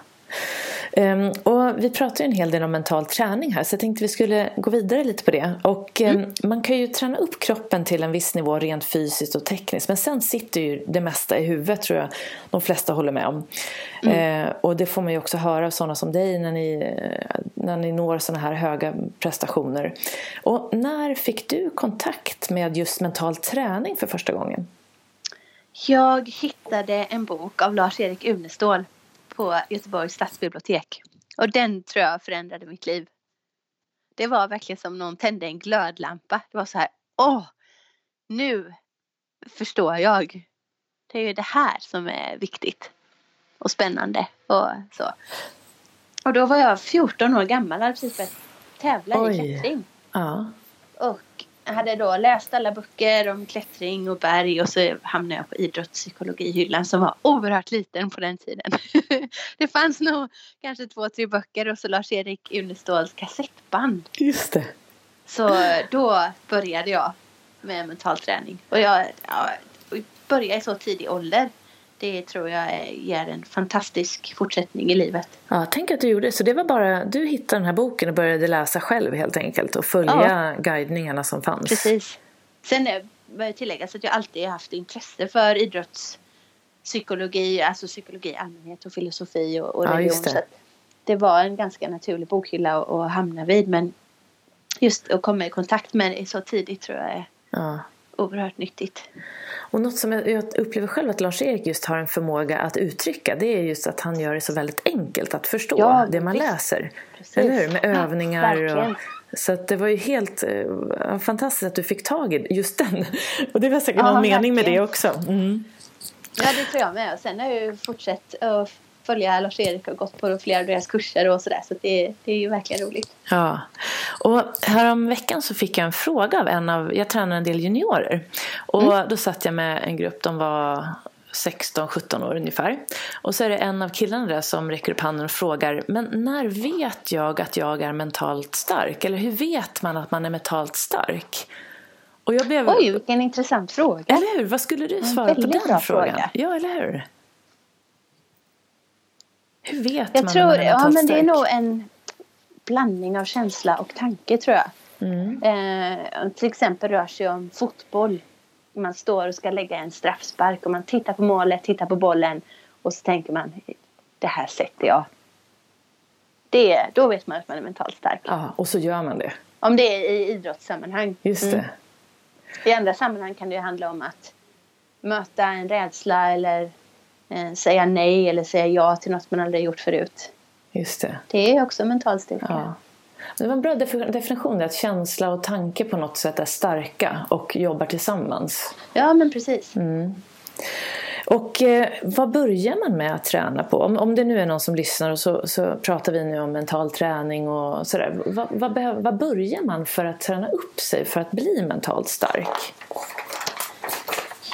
Um, och vi pratar ju en hel del om mental träning här så jag tänkte vi skulle gå vidare lite på det. Och um, mm. man kan ju träna upp kroppen till en viss nivå rent fysiskt och tekniskt men sen sitter ju det mesta i huvudet tror jag de flesta håller med om. Mm. Uh, och det får man ju också höra av sådana som dig när ni, när ni når sådana här höga prestationer. Och när fick du kontakt med just mental träning för första gången? Jag hittade en bok av Lars-Erik Unestål på Göteborgs stadsbibliotek. Och den tror jag förändrade mitt liv. Det var verkligen som någon tände en glödlampa. Det var så här, åh, nu förstår jag. Det är ju det här som är viktigt och spännande och så. Och då var jag 14 år gammal hade precis börjat tävla Oj. i klättring. Ja. Och hade då läst alla böcker om klättring och berg och så hamnade jag på idrottspsykologihyllan som var oerhört liten på den tiden. (laughs) det fanns nog kanske två, tre böcker och så Lars-Erik Uneståls kassettband. Just det. Så då började jag med mental träning. Och jag ja, började i så tidig ålder det tror jag ger en fantastisk fortsättning i livet. Ja, tänk att du gjorde det. Så det var bara, du hittade den här boken och började läsa själv helt enkelt och följa ja. guidningarna som fanns. Precis. Sen bör jag tillägga att jag alltid haft intresse för idrottspsykologi, alltså psykologi i allmänhet och filosofi och, och religion. Ja, det. Det var en ganska naturlig bokhylla att hamna vid men just att komma i kontakt med det så tidigt tror jag är ja. Oerhört nyttigt. Och något som jag upplever själv att Lars-Erik just har en förmåga att uttrycka det är just att han gör det så väldigt enkelt att förstå ja, det man visst. läser. Precis. Eller hur? Med övningar ja, och så det var ju helt uh, fantastiskt att du fick tag i just den. (laughs) Och det var säkert ja, någon mening med det också. Mm. Ja, det tror jag med. Sen har jag ju fortsatt att följa Lars-Erik och gått på flera av deras kurser och sådär. Så det, det är ju verkligen roligt. Ja. Och härom veckan så fick jag en fråga av en av, jag tränar en del juniorer. Och mm. då satt jag med en grupp, de var 16-17 år ungefär. Och så är det en av killarna där som räcker upp handen och frågar Men när vet jag att jag är mentalt stark? Eller hur vet man att man är mentalt stark? Och jag blev... Oj, vilken intressant fråga. Eller hur? Vad skulle du svara på den frågan? Fråga. Ja, eller hur? Hur vet jag man tror, man är Ja, men det är nog en blandning av känsla och tanke tror jag. Mm. Eh, till exempel rör sig om fotboll. Man står och ska lägga en straffspark och man tittar på målet, tittar på bollen och så tänker man det här sätter jag. Det, då vet man att man är mentalt stark. Ja, och så gör man det. Om det är i idrottssammanhang. Just det. Mm. I andra sammanhang kan det handla om att möta en rädsla eller eh, säga nej eller säga ja till något man aldrig gjort förut. Just det. Det är också mental styrka. Ja. Det var en bra definition att känsla och tanke på något sätt är starka och jobbar tillsammans. Ja, men precis. Mm. Och eh, vad börjar man med att träna på? Om, om det nu är någon som lyssnar och så, så pratar vi nu om mental träning och sådär. Vad, vad, vad börjar man för att träna upp sig för att bli mentalt stark?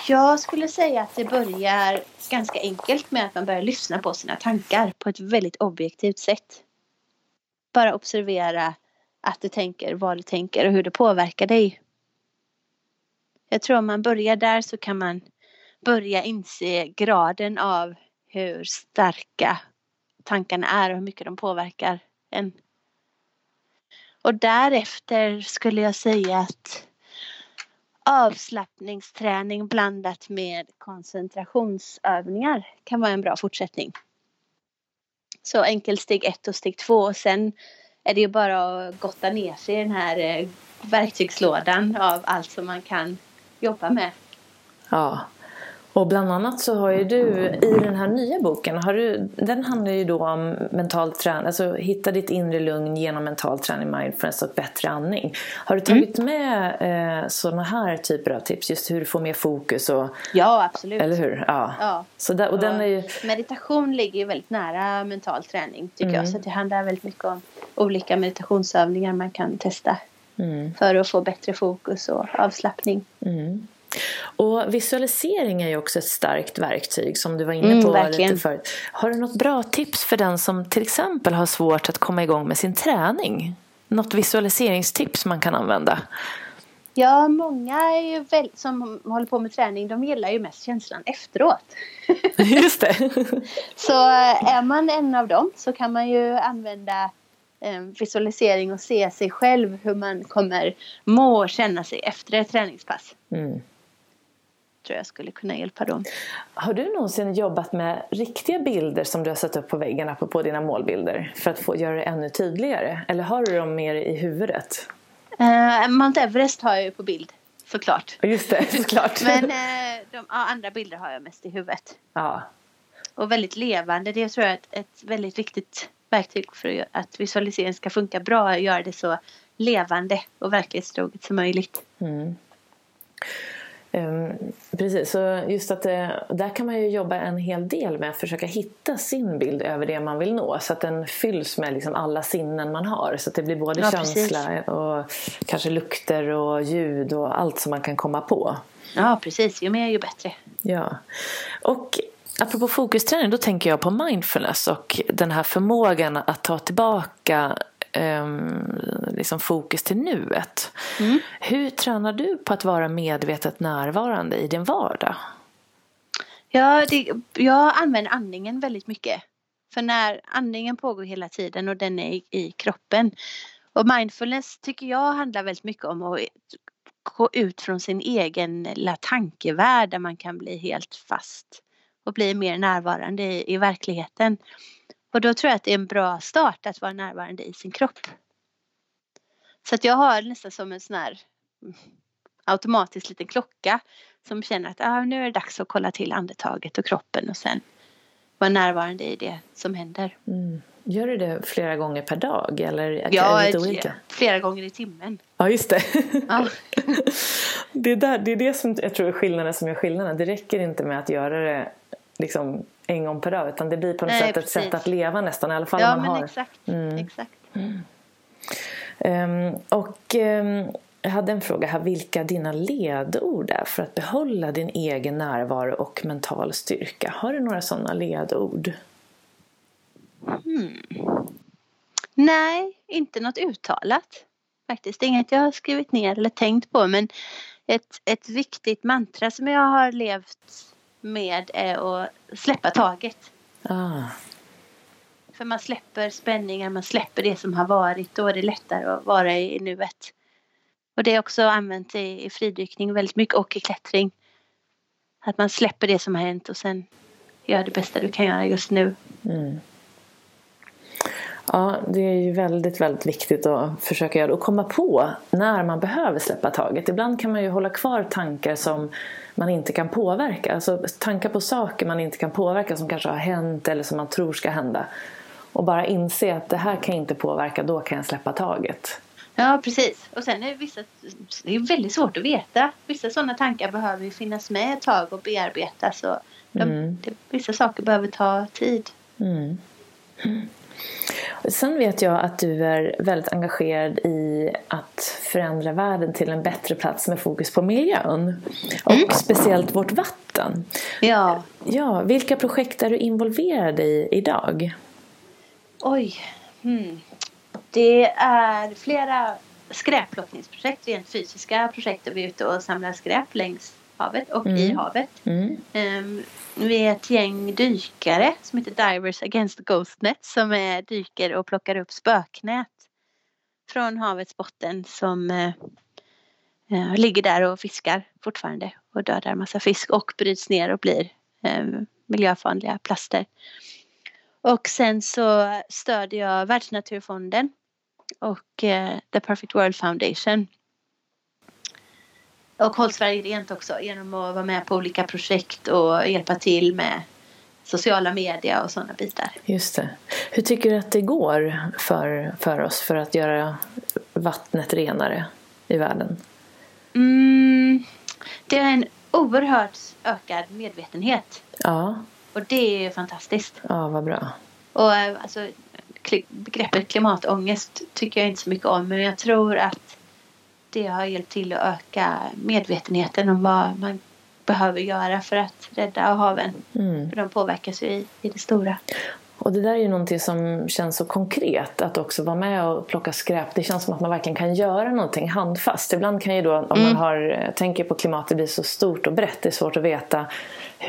Jag skulle säga att det börjar ganska enkelt med att man börjar lyssna på sina tankar på ett väldigt objektivt sätt. Bara observera att du tänker, vad du tänker och hur det påverkar dig. Jag tror om man börjar där så kan man börja inse graden av hur starka tankarna är och hur mycket de påverkar en. Och därefter skulle jag säga att avslappningsträning blandat med koncentrationsövningar kan vara en bra fortsättning. Så enkelt steg ett och steg två och sen är det ju bara att gotta ner sig i den här eh, verktygslådan av allt som man kan jobba med. Ja, och bland annat så har ju du i den här nya boken, har du, den handlar ju då om mental träning, alltså hitta ditt inre lugn genom mental träning, mindfulness och bättre andning. Har du tagit mm. med eh, sådana här typer av tips, just hur du får mer fokus? Och, ja, absolut. Eller hur? Ja. ja. Så där, och, och den är ju... Meditation ligger ju väldigt nära mental träning tycker mm. jag, så det handlar väldigt mycket om olika meditationsövningar man kan testa mm. för att få bättre fokus och avslappning. Mm. Och visualisering är ju också ett starkt verktyg som du var inne mm, på mm, lite förut. Har du något bra tips för den som till exempel har svårt att komma igång med sin träning? Något visualiseringstips man kan använda? Ja, många väl, som håller på med träning de gillar ju mest känslan efteråt. (laughs) Just det. (laughs) så eh, är man en av dem så kan man ju använda eh, visualisering och se sig själv hur man kommer må och känna sig efter ett träningspass. Mm tror jag skulle kunna hjälpa dem. Har du någonsin jobbat med riktiga bilder som du har satt upp på väggen på dina målbilder för att få göra det ännu tydligare? Eller har du dem mer i huvudet? Uh, Mount Everest har jag ju på bild såklart. Just det, (laughs) såklart. Men uh, de ja, andra bilder har jag mest i huvudet. Ja. Och väldigt levande. Det tror jag är ett, ett väldigt viktigt verktyg för att visualisering ska funka bra. Göra det så levande och verklighetstroget som möjligt. Mm. Um, precis, så just att det, eh, där kan man ju jobba en hel del med att försöka hitta sin bild över det man vill nå så att den fylls med liksom alla sinnen man har så att det blir både ja, känsla precis. och kanske lukter och ljud och allt som man kan komma på. Ja precis, ju mer ju bättre. Ja, och apropå fokusträning då tänker jag på mindfulness och den här förmågan att ta tillbaka liksom fokus till nuet. Mm. Hur tränar du på att vara medvetet närvarande i din vardag? Ja, det, jag använder andningen väldigt mycket. För när andningen pågår hela tiden och den är i, i kroppen. Och mindfulness tycker jag handlar väldigt mycket om att gå ut från sin egen lilla tankevärld där man kan bli helt fast och bli mer närvarande i, i verkligheten. Och då tror jag att det är en bra start att vara närvarande i sin kropp. Så att jag har nästan som en sån här automatisk liten klocka som känner att ah, nu är det dags att kolla till andetaget och kroppen och sen vara närvarande i det som händer. Mm. Gör du det flera gånger per dag eller ja, är det olika? flera gånger i timmen. Ja, just det. Ja. (laughs) det, är där, det är det som jag tror är skillnaden som gör skillnaden. Det räcker inte med att göra det liksom en gång per dag utan det blir på något Nej, sätt precis. ett sätt att leva nästan i alla fall ja, man men har. Exakt, mm. exakt. Mm. Um, och um, jag hade en fråga här, vilka dina ledord är för att behålla din egen närvaro och mental styrka? Har du några sådana ledord? Hmm. Nej, inte något uttalat faktiskt. Inget jag har skrivit ner eller tänkt på men ett, ett viktigt mantra som jag har levt med är att släppa taget. Ah. För man släpper spänningar, man släpper det som har varit. Då är det lättare att vara i nuet. Och det är också använt i, i fridykning väldigt mycket och i klättring. Att man släpper det som har hänt och sen gör det bästa du kan göra just nu. Mm. Ja, det är ju väldigt, väldigt viktigt att försöka göra och komma på när man behöver släppa taget. Ibland kan man ju hålla kvar tankar som man inte kan påverka. Alltså tankar på saker man inte kan påverka som kanske har hänt eller som man tror ska hända. Och bara inse att det här kan jag inte påverka, då kan jag släppa taget. Ja, precis. Och sen är det vissa, det är väldigt svårt att veta. Vissa sådana tankar behöver ju finnas med ett tag och bearbetas och De, mm. vissa saker behöver ta tid. Mm. Sen vet jag att du är väldigt engagerad i att förändra världen till en bättre plats med fokus på miljön. Och mm. speciellt vårt vatten. Ja. ja. Vilka projekt är du involverad i idag? Oj. Hmm. Det är flera skräpplockningsprojekt, rent fysiska projekt där vi är ute och samlar skräp längs havet och mm. i havet. Mm. Um, vi är ett gäng dykare som heter Divers Against Ghostnet som är, dyker och plockar upp spöknät från havets botten som uh, ligger där och fiskar fortfarande och dödar massa fisk och bryts ner och blir uh, miljöfarliga plaster. Och sen så stödjer jag Världsnaturfonden och uh, The Perfect World Foundation. Och Håll Sverige Rent också genom att vara med på olika projekt och hjälpa till med sociala medier och sådana bitar. Just det. Hur tycker du att det går för, för oss för att göra vattnet renare i världen? Mm, det är en oerhört ökad medvetenhet. Ja. Och det är fantastiskt. Ja, vad bra. Och eh, alltså, begreppet klimatångest tycker jag inte så mycket om men jag tror att det har hjälpt till att öka medvetenheten om vad man behöver göra för att rädda haven. Mm. För de påverkas ju i, i det stora. Och det där är ju någonting som känns så konkret, att också vara med och plocka skräp. Det känns som att man verkligen kan göra någonting handfast. Ibland kan ju då, om mm. man har, tänker på klimat, det blir så stort och brett, det är svårt att veta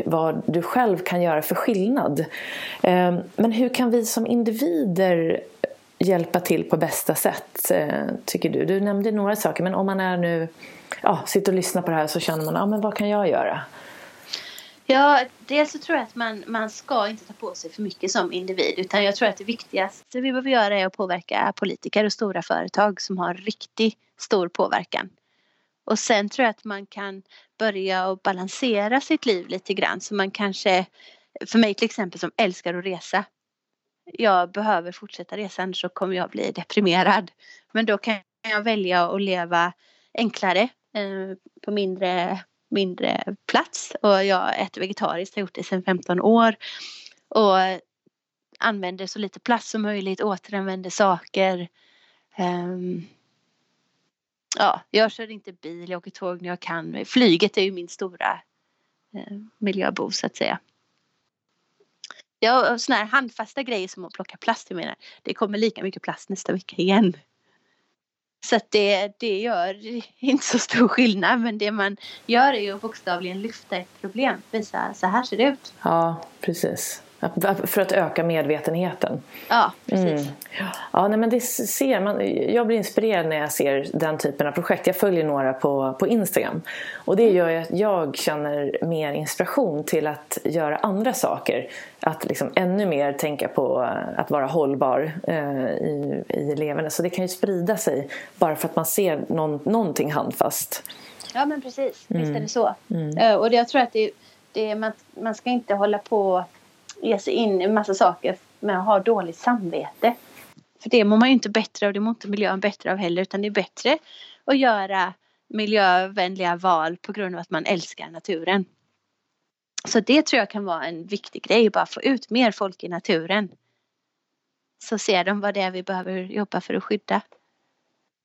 vad du själv kan göra för skillnad. Ehm, men hur kan vi som individer hjälpa till på bästa sätt, eh, tycker du? Du nämnde några saker, men om man är nu, ja, sitter och lyssnar på det här så känner man, ja men vad kan jag göra? Ja, dels så tror jag att man, man ska inte ta på sig för mycket som individ utan jag tror att det viktigaste vi behöver göra är att påverka politiker och stora företag som har riktigt stor påverkan. Och sen tror jag att man kan börja och balansera sitt liv lite grann så man kanske, för mig till exempel som älskar att resa, jag behöver fortsätta resan, så kommer jag bli deprimerad. Men då kan jag välja att leva enklare eh, på mindre, mindre plats och jag äter vegetariskt, har gjort det sedan 15 år. Och använder så lite plast som möjligt, återanvänder saker. Um, ja, jag kör inte bil, jag åker tåg när jag kan. Flyget är ju min stora eh, miljöbov så att säga. Ja, och sådana här handfasta grejer som att plocka plast. Jag menar, det kommer lika mycket plast nästa vecka igen. Så att det, det gör inte så stor skillnad. Men det man gör är ju att bokstavligen lyfta ett problem. Visa, så här ser det ut. Ja, precis. För att öka medvetenheten. Ja, precis. Mm. Ja, nej, men det ser man, jag blir inspirerad när jag ser den typen av projekt. Jag följer några på, på Instagram. Och det gör att jag känner mer inspiration till att göra andra saker. Att liksom ännu mer tänka på att vara hållbar eh, i, i levande. Så det kan ju sprida sig bara för att man ser någon, någonting handfast. Ja men precis, mm. visst är det så. Mm. Uh, och jag tror att det, det, man, man ska inte hålla på ge sig in i en massa saker med att ha dåligt samvete. För det mår man ju inte bättre av, det mår inte miljön bättre av heller utan det är bättre att göra miljövänliga val på grund av att man älskar naturen. Så det tror jag kan vara en viktig grej, bara få ut mer folk i naturen. Så ser de vad det är vi behöver jobba för att skydda.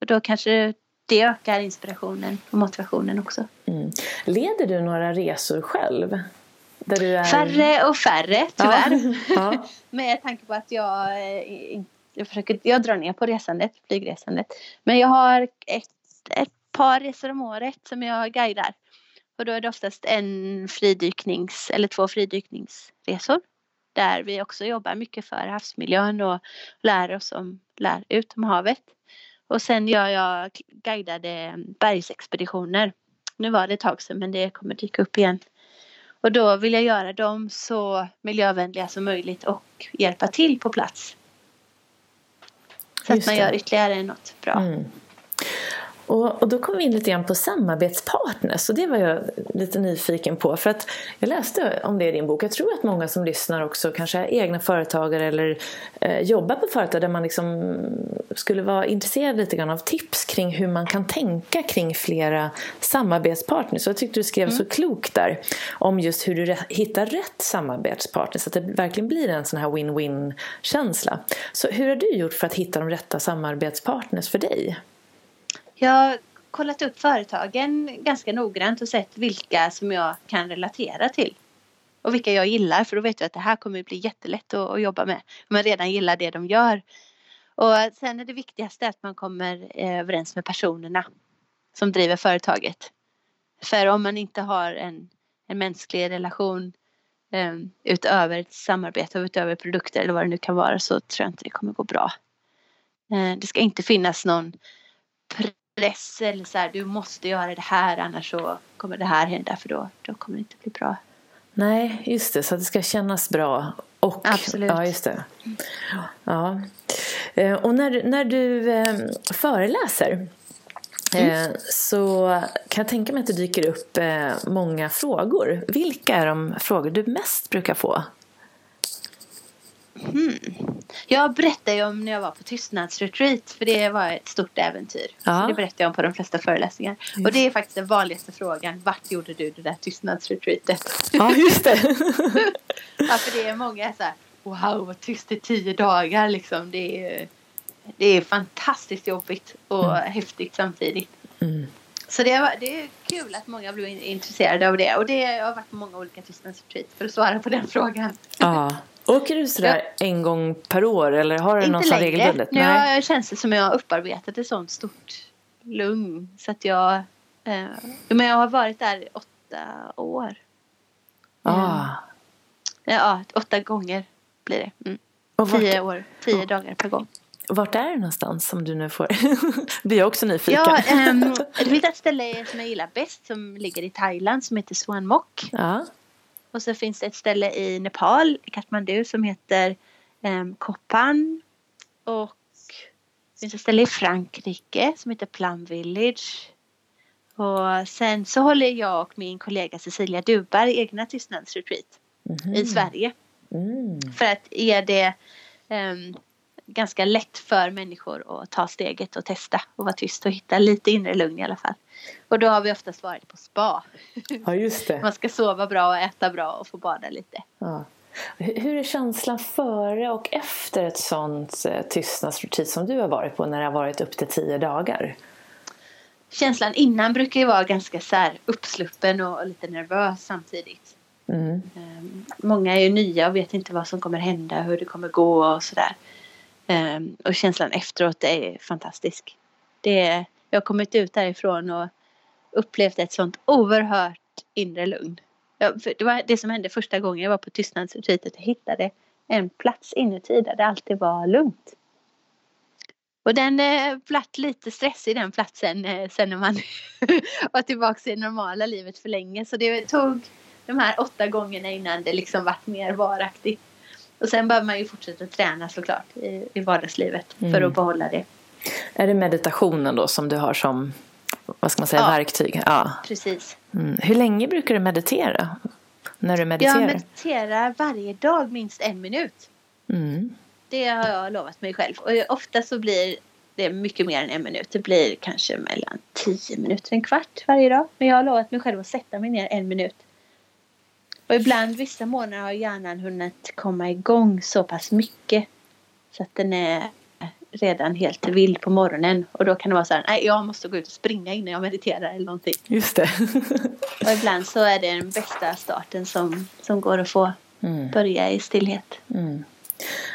Och då kanske det ökar inspirationen och motivationen också. Mm. Leder du några resor själv? Är... Färre och färre tyvärr. (laughs) Ja. Med tanke på att jag, eh, jag, försöker, jag drar ner på resandet, flygresandet. Men jag har ett, ett par resor om året som jag guidar. Och då är det oftast en fridyknings eller två fridykningsresor. Där vi också jobbar mycket för havsmiljön och lär oss om, lär ut om havet. Och sen gör jag guidade bergsexpeditioner. Nu var det ett tag sedan men det kommer dyka upp igen och då vill jag göra dem så miljövänliga som möjligt och hjälpa till på plats. Så Just att man det. gör ytterligare något bra. Mm. Och, och, då kom vi in lite grann på samarbetspartners och det var jag lite nyfiken på. För att jag läste om det i din bok. Jag tror att många som lyssnar också kanske är egna företagare eller eh, jobbar på företag där man liksom skulle vara intresserad lite grann av tips kring hur man kan tänka kring flera samarbetspartners. Jag tyckte du skrev mm. så klokt där om just hur du hittar rätt samarbetspartner så att det verkligen blir en sån här win-win känsla. Så hur har du gjort för att hitta de rätta samarbetspartners för dig? Jag har kollat upp företagen ganska noggrant och sett vilka som jag kan relatera till och vilka jag gillar för då vet jag att det här kommer bli jättelätt att, att jobba med. Om man redan gillar det de gör. Och sen är det viktigaste att man kommer eh, överens med personerna som driver företaget. För om man inte har en, en mänsklig relation um, utöver ett samarbete och utöver produkter eller vad det nu kan vara så tror jag inte det kommer gå bra. Uh, det ska inte finnas någon press eller så här, du måste göra det här annars så kommer det här hända för då, då kommer det inte bli bra. Nej, just det. Så att det ska kännas bra. Och, Absolut. Ja, just det. Ja. Eh, och när, när du eh, föreläser mm. Eh, så kan jag tänka mig att det dyker upp många frågor. Vilka är de frågor du mest brukar få? Hmm. Jag berättade ju om när jag var på tystnadsretreat för det var ett stort äventyr. Ja. Så det berättade jag om på de flesta föreläsningar. Just. Och det är faktiskt den vanligaste frågan. Vart gjorde du det där tystnadsretreatet? Ja, just det. (laughs) ja, för det är många så här, wow, vad tyst i tio dagar liksom. Det är, det är fantastiskt jobbigt och mm. häftigt samtidigt. Mm. Så det, var, det är kul att många blir intresserade av det. Och det jag har varit på många olika tystnadsretreat för att svara på den frågan. Ja. Åker du sådär ja. en gång per år eller har du någon sån regelbundet? Nu Nej. känns det som jag har upparbetat ett sånt stort lugn. Så att jag, eh, men jag har varit där i åtta år. Ah. Ja, åtta gånger blir det. Mm. Tio år, tio oh. dagar per gång. Vart är det någonstans som du nu får? (laughs) blir jag också nyfiken. Ja, um, det finns ett ställe som jag gillar bäst som ligger i Thailand som heter Swan Mok. Ja. Och så finns det ett ställe i Nepal, Kathmandu, som heter um, Kopan. Och det finns ett ställe i Frankrike som heter Plum Village. Och sen så håller jag och min kollega Cecilia Duberg egna tystnadsretreat mm. i Sverige. Mm. För att ge det um, ganska lätt för människor att ta steget och testa och vara tyst och hitta lite inre lugn i alla fall. Och då har vi oftast varit på spa. Ja, just det. Man ska sova bra och äta bra och få bada lite. Ja. Hur är känslan före och efter ett sånt eh, tystnadsretreat som du har varit på när det har varit upp till tio dagar? Känslan innan brukar ju vara ganska så här uppsluppen och lite nervös samtidigt. Mm. Ehm, många är ju nya och vet inte vad som kommer hända, hur det kommer gå och sådär. Um, och känslan efteråt är fantastisk. Det är, jag har kommit ut därifrån och upplevt ett sånt oerhört inre lugn. Ja, det var det som hände första gången jag var på tystnadsretreatet. Jag hittade en plats inuti där det alltid var lugnt. Och den eh, vart lite stressig den platsen eh, sen när man (laughs) var tillbaka i det normala livet för länge. Så det tog de här åtta gångerna innan det liksom vart mer varaktigt. Och sen behöver man ju fortsätta träna såklart i, i vardagslivet mm. för att behålla det. Är det meditationen då som du har som vad ska man säga, ja, verktyg? Ja, precis. Mm. Hur länge brukar du meditera? När du mediterar? Jag mediterar varje dag minst en minut. Mm. Det har jag lovat mig själv. Och ofta så blir det mycket mer än en minut. Det blir kanske mellan tio minuter, en kvart varje dag. Men jag har lovat mig själv att sätta mig ner en minut. Och ibland vissa månader har hjärnan hunnit komma igång så pass mycket så att den är redan helt vild på morgonen och då kan det vara så här, nej jag måste gå ut och springa innan jag mediterar eller någonting. Just det. och ibland så är det den bästa starten som, som går att få mm. börja i stillhet. Mm.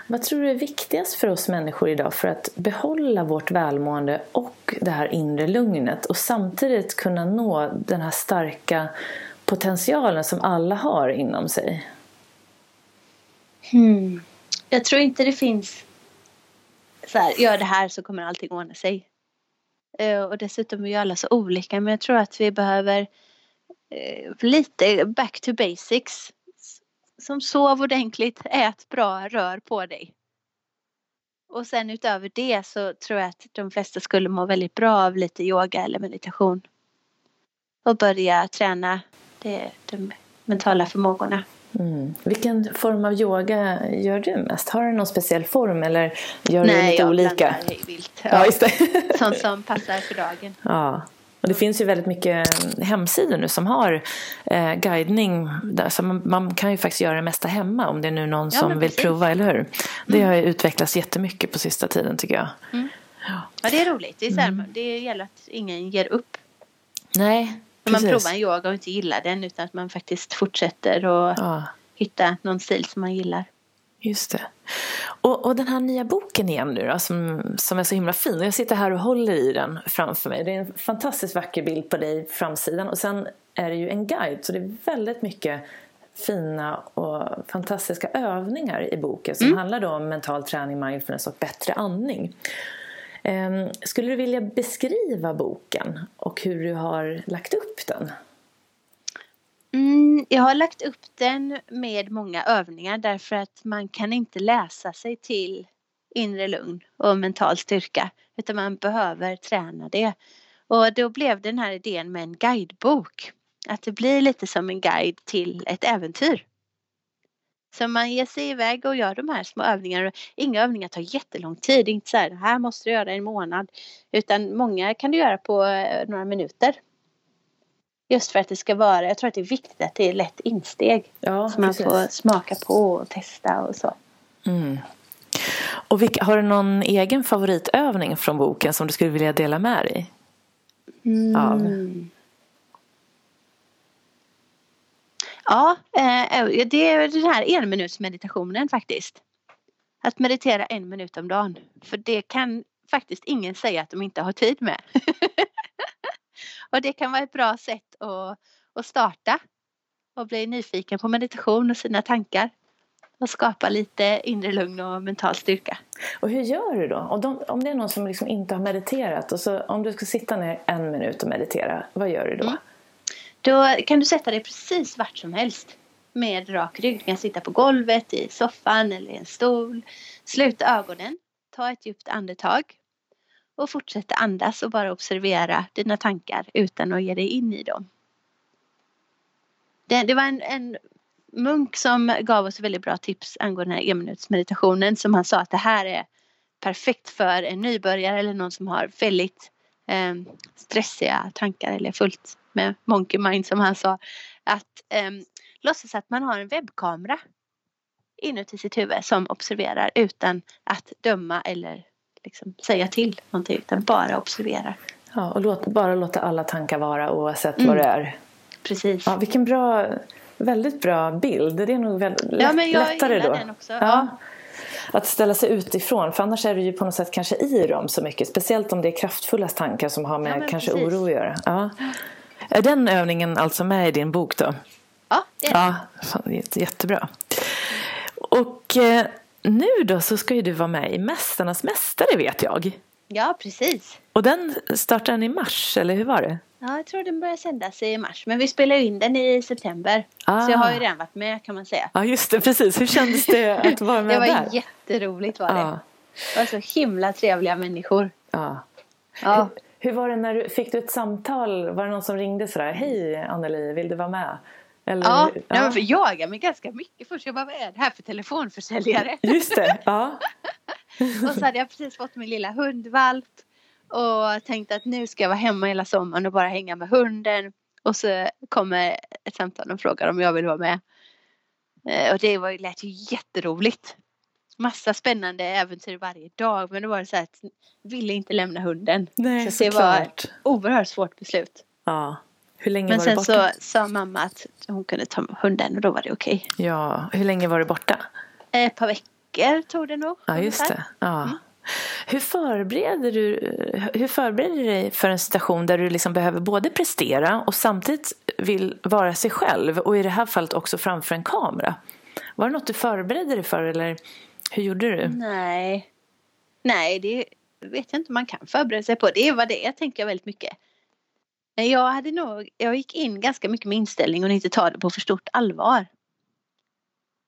Vad tror du är viktigast för oss människor idag för att behålla vårt välmående och det här inre lugnet och samtidigt kunna nå den här starka potentialen som alla har inom sig? Hmm. Jag tror inte det finns så här, gör det här så kommer allting ordna sig. Eh, och dessutom är ju alla så olika men jag tror att vi behöver eh, lite back to basics. Som sov ordentligt, ät bra, rör på dig. Och sen utöver det så tror jag att de flesta skulle må väldigt bra av lite yoga eller meditation. Och börja träna det, de mentala förmågorna. Mm. Vilken form av yoga gör du mest? Har du någon speciell form eller gör Nej, du lite jag olika? blandar vilt. Ja, just det. (laughs) Sånt som passar för dagen. Ja. Och det finns ju väldigt mycket hemsidor nu som har eh, guidning. Där, så man, man, kan ju faktiskt göra det mesta hemma om det är nu någon Ja, som vill prova, eller hur? Det har ju utvecklats jättemycket på sista tiden tycker jag. Ja, det är roligt. Det, är så här, Mm. det gäller att ingen ger upp. Nej, När man provar en yoga och inte gillar den utan att man faktiskt fortsätter och Ja. hitta någon stil som man gillar. Just det. Och, och den här nya boken igen nu då, som, som är så himla fin. Jag sitter här och håller i den framför mig. Det är en fantastiskt vacker bild på dig framsidan. Och sen är det ju en guide, så det är väldigt mycket fina och fantastiska övningar i boken som handlar då om mental träning, mindfulness och bättre andning. Ehm, skulle du vilja beskriva boken och hur du har lagt upp den? Mm, jag har lagt upp den med många övningar därför att man kan inte läsa sig till inre lugn och mental styrka utan man behöver träna det. Och då blev den här idén med en guidebok. Att det blir lite som en guide till ett äventyr. Så man ger sig iväg och gör de här små övningarna. Inga övningar tar jättelång tid. Det är inte så här, det här måste du göra i en månad. Utan många kan du göra på eh, några minuter. Just för att det ska vara, jag tror att det är viktigt att det är lätt insteg. Ja, Så man får smaka på och testa och så. Mm. Och vilka, har du någon egen favoritövning från boken som du skulle vilja dela med dig? Av? Mm. Ja, eh, det är den här enminutsmeditationen faktiskt. Att meditera en minut om dagen. För det kan faktiskt ingen säga att de inte har tid med. (laughs) och det kan vara ett bra sätt att, att starta. Och bli nyfiken på meditation och sina tankar. Och skapa lite inre lugn och mental styrka. Och hur gör du då? Och de, om det är någon som liksom inte har mediterat och så om du ska sitta ner en minut och meditera, vad gör du då? Mm. Då kan du sätta dig precis vart som helst. Med rak rygg. Du kan sitta på golvet, i soffan eller i en stol. Sluta ögonen. Ta ett djupt andetag. Och fortsätta andas och bara observera dina tankar utan att ge dig in i dem. Det, det var en, en munk som gav oss väldigt bra tips angående den här enminutsmeditationen som han sa att det här är perfekt för en nybörjare eller någon som har väldigt eh, stressiga tankar eller fullt med monkey mind som han sa. Att eh, låtsas att man har en webbkamera inuti sitt huvud som observerar utan att döma eller liksom säga till någonting utan bara observerar. Ja, och låt, bara låta alla tankar vara oavsett Mm. vad det är. Precis. Ja, vilken bra, väldigt bra bild. Det är nog väl, lätt, Ja, men jag lättare då. den också. Ja. Ja. Att ställa sig utifrån, för annars är du ju på något sätt kanske i dem så mycket. Speciellt om det är kraftfulla tankar som har med Ja, kanske precis. oro att göra. Ja. Är den övningen alltså med i din bok då? Ja, det är. Ja, fan, jättebra. Och eh, nu då så ska ju du vara med i Mästarnas Mästare vet jag. ja, precis. Och den startar den i mars, eller hur var det? Ja, jag tror den börjar sändas i mars. Men vi spelar in den i september. Ah. Så jag har ju redan varit med kan man säga. Ja, just det, precis. Hur kändes det (laughs) att vara med Det var där? jätteroligt var det. Ja, Det var så himla trevliga människor. ja. Ja. Hur, var det när du fick du ett samtal? Var det någon som ringde sådär? Hej Anneli, vill du vara med? Eller, Ja, ja. men för jag jagade mig ganska mycket först. Jag bara, vad är det här för telefonförsäljare? (laughs) Just det, ja. (laughs) och så hade jag precis fått min lilla hundvalp. Och tänkte att nu ska jag vara hemma hela sommaren och bara hänga med hunden. Och så kommer ett samtal och frågar om jag vill vara med. Eh, Och det var, lät ju jätteroligt. Massa spännande äventyr varje dag. Men det var så här att ville inte lämna hunden. Nej, så det var ett oerhört svårt beslut. Ja. Hur länge Men var du sen borta? så sa mamma att hon kunde ta hunden och då var det okej. Ja, hur länge var du borta? Ett par veckor tog det nog. Ja, just ungefär. det. Ja. Hur, förbereder du, hur förbereder du dig för en situation där du liksom behöver både prestera och samtidigt vill vara sig själv och i det här fallet också framför en kamera? Var det något du förberedde dig för eller hur gjorde du? Nej. Nej, det vet jag inte om man kan förbereda sig på. Det var det jag tänker väldigt mycket. Men jag hade nog, jag gick in ganska mycket med inställning och inte ta det på för stort allvar.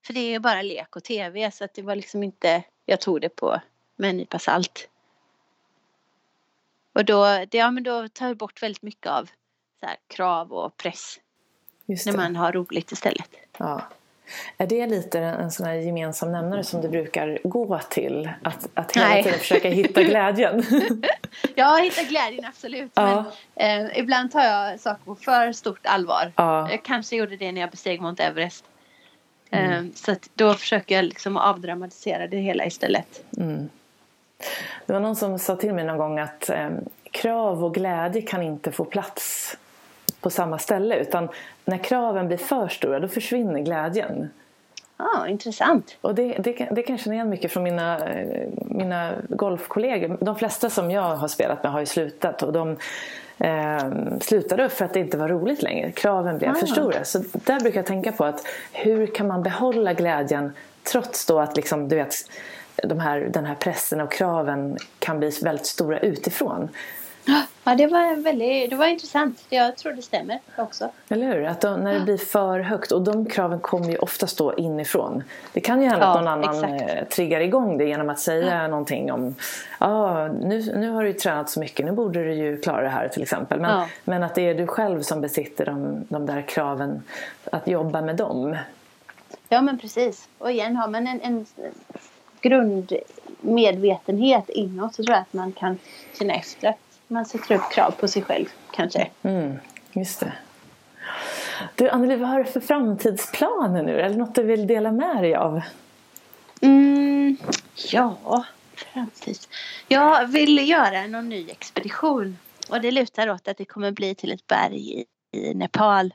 För det är ju bara lek och tv så att det var liksom inte, jag tog det på med en nypa salt. Och då, det, ja, men då tar det bort väldigt mycket av så här, krav och press när man har roligt istället. Ja. Är det lite en sån här gemensam nämnare som du brukar gå till? Att, att hela Nej. tiden försöka hitta glädjen? (laughs) ja, hitta glädjen absolut. Ja. Men eh, ibland tar jag saker på för stort allvar. Ja. Jag kanske gjorde det när jag besteg Mount Everest. Mm. Eh, så då försöker jag liksom avdramatisera det hela istället. Mm. Det var någon som sa till mig någon gång att eh, krav och glädje kan inte få plats på samma ställe utan när kraven blir för stora då försvinner glädjen. Ah, intressant. Och det, det, det kan jag känna igen mycket från mina, mina golfkollegor. De flesta som jag har spelat med har ju slutat och de eh, slutade för att det inte var roligt längre. Kraven blev ah. för stora. Så där brukar jag tänka på att hur kan man behålla glädjen trots då att liksom, du vet, de här, den här pressen och kraven kan bli väldigt stora utifrån. Ja, det var, väldigt, det var intressant. Jag tror det stämmer också. Eller hur? Att då, när det blir för högt, och de kraven kommer ju oftast då inifrån. Det kan ju hända ja, att någon annan exakt. Eh, triggar igång det genom att säga ja. någonting om ah, nu, nu har du ju tränat så mycket, nu borde du ju klara det här till exempel. Men, ja. men att det är du själv som besitter de, de där kraven, att jobba med dem. Ja men precis. Och igen har man en, en grundmedvetenhet inåt så tror jag att man kan känna efter man sätter upp krav på sig själv kanske. Mm, just det. Du Anneli, vad har du för framtidsplaner nu? Eller något du vill dela med dig av? Mm, ja, framtids... Jag vill göra någon ny expedition. Och det lutar åt att det kommer bli till ett berg i, i Nepal.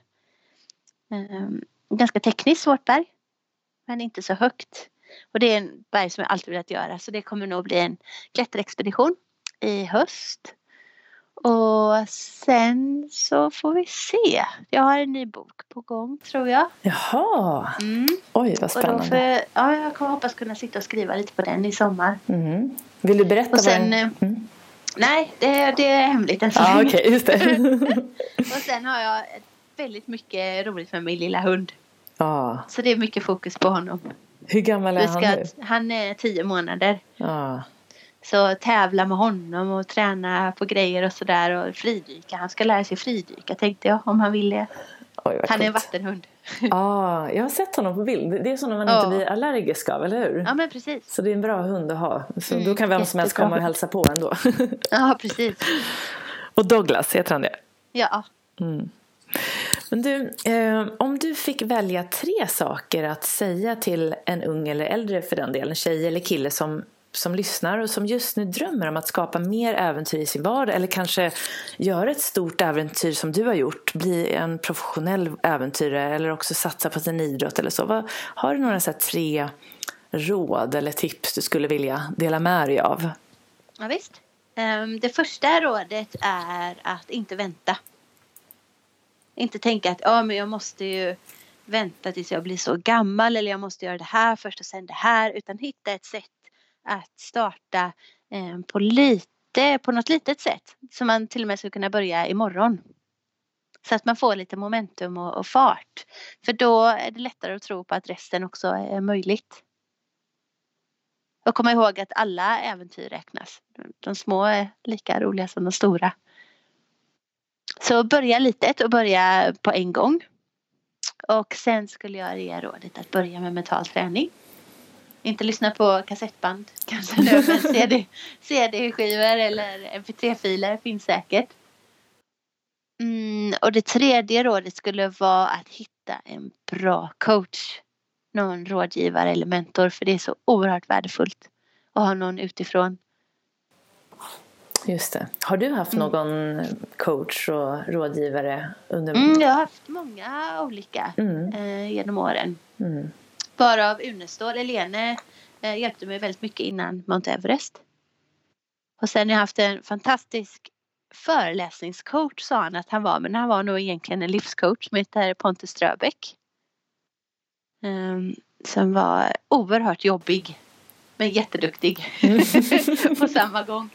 Um, ganska tekniskt svårt berg. Men inte så högt. Och det är en berg som jag alltid velat göra. Så det kommer nog bli en klätterexpedition i höst. Och sen så får vi se. Jag har en ny bok på gång tror jag. Jaha. Mm. Oj vad spännande. Och för, ja, jag kommer hoppas kunna sitta och skriva lite på den i sommar. Mm. Vill du berätta och sen, vad. Eh, mm. Nej, det, det är hemligt än så ah, okay, just det. (laughs) och sen har jag väldigt mycket roligt med min lilla hund. Ah. Så det är mycket fokus på honom. Hur gammal är ska, han nu? Han är tio månader. Ah. Så tävla med honom och träna på grejer och sådär och fridyka. Han ska lära sig fridyka tänkte jag om han vill det. Oj, han är en vattenhund. (laughs) Ja, ah, jag har sett honom på bild. Det är sådana man oh. inte blir allergisk av, eller hur? Ja, men precis. Så det är en bra hund att ha. Så mm, då kan vem som helst komma och hälsa på ändå. (laughs) ja, precis. (laughs) Och Douglas, heter han det? Ja. Mm. Men du, eh, om du fick välja tre saker att säga till en ung eller äldre för den delen, tjej eller kille som som lyssnar och som just nu drömmer om att skapa mer äventyr i sin vardag eller kanske göra ett stort äventyr som du har gjort, bli en professionell äventyrare eller också satsa på sin idrott eller så. Vad, har du några så tre råd eller tips du skulle vilja dela med dig av? Ja, visst. Ehm, det första rådet är att inte vänta. Inte tänka att ja, men jag måste ju vänta tills jag blir så gammal eller jag måste göra det här först och sen det här utan hitta ett sätt att starta eh, på lite, på något litet sätt. Så man till och med skulle kunna börja imorgon. Så att man får lite momentum och, och fart. För då är det lättare att tro på att resten också är möjligt. Och komma ihåg att alla äventyr räknas. De små är lika roliga som de stora. Så börja litet och börja på en gång. Och sen skulle jag ge rådet att börja med mental träning. Inte lyssna på kassettband kanske nu (laughs) men CD, CD-skivor eller mp3-filer finns säkert. Mm, och det tredje rådet skulle vara att hitta en bra coach. Någon rådgivare eller mentor för det är så oerhört värdefullt att ha någon utifrån. Just det. Har du haft mm. någon coach och rådgivare? under mm, Jag har haft många olika mm. eh, genom åren. Mm. Varav Unestål, Elene, eh, hjälpte mig väldigt mycket innan Mount Everest. Och sen har jag haft en fantastisk föreläsningscoach sa han att han var, men han var nog egentligen en livscoach som heter Pontus Ströbeck. Um, som var oerhört jobbig men jätteduktig (laughs) på samma gång.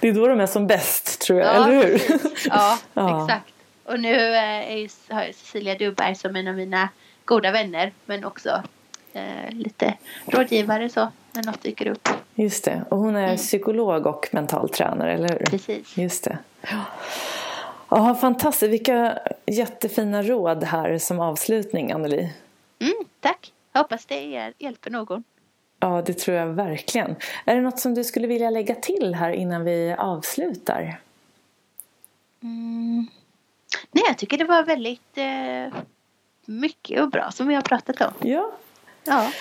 Det är då de är som bäst tror jag, ja, eller hur? Ja, (laughs) ja, exakt. Och nu eh, är, har jag Cecilia Duberg som en av mina goda vänner men också eh, lite rådgivare så när något dyker upp. Just det, och hon är mm. psykolog och mental tränare, eller hur? Precis. Just det. Ja, fantastiskt. Vilka jättefina råd här som avslutning, Anneli. Mm, Tack! Jag hoppas det hjälper någon. Ja, det tror jag verkligen. Är det något som du skulle vilja lägga till här innan vi avslutar? Mm. Nej, jag tycker det var väldigt eh, mycket och bra som vi har pratat om. Ja. Ja.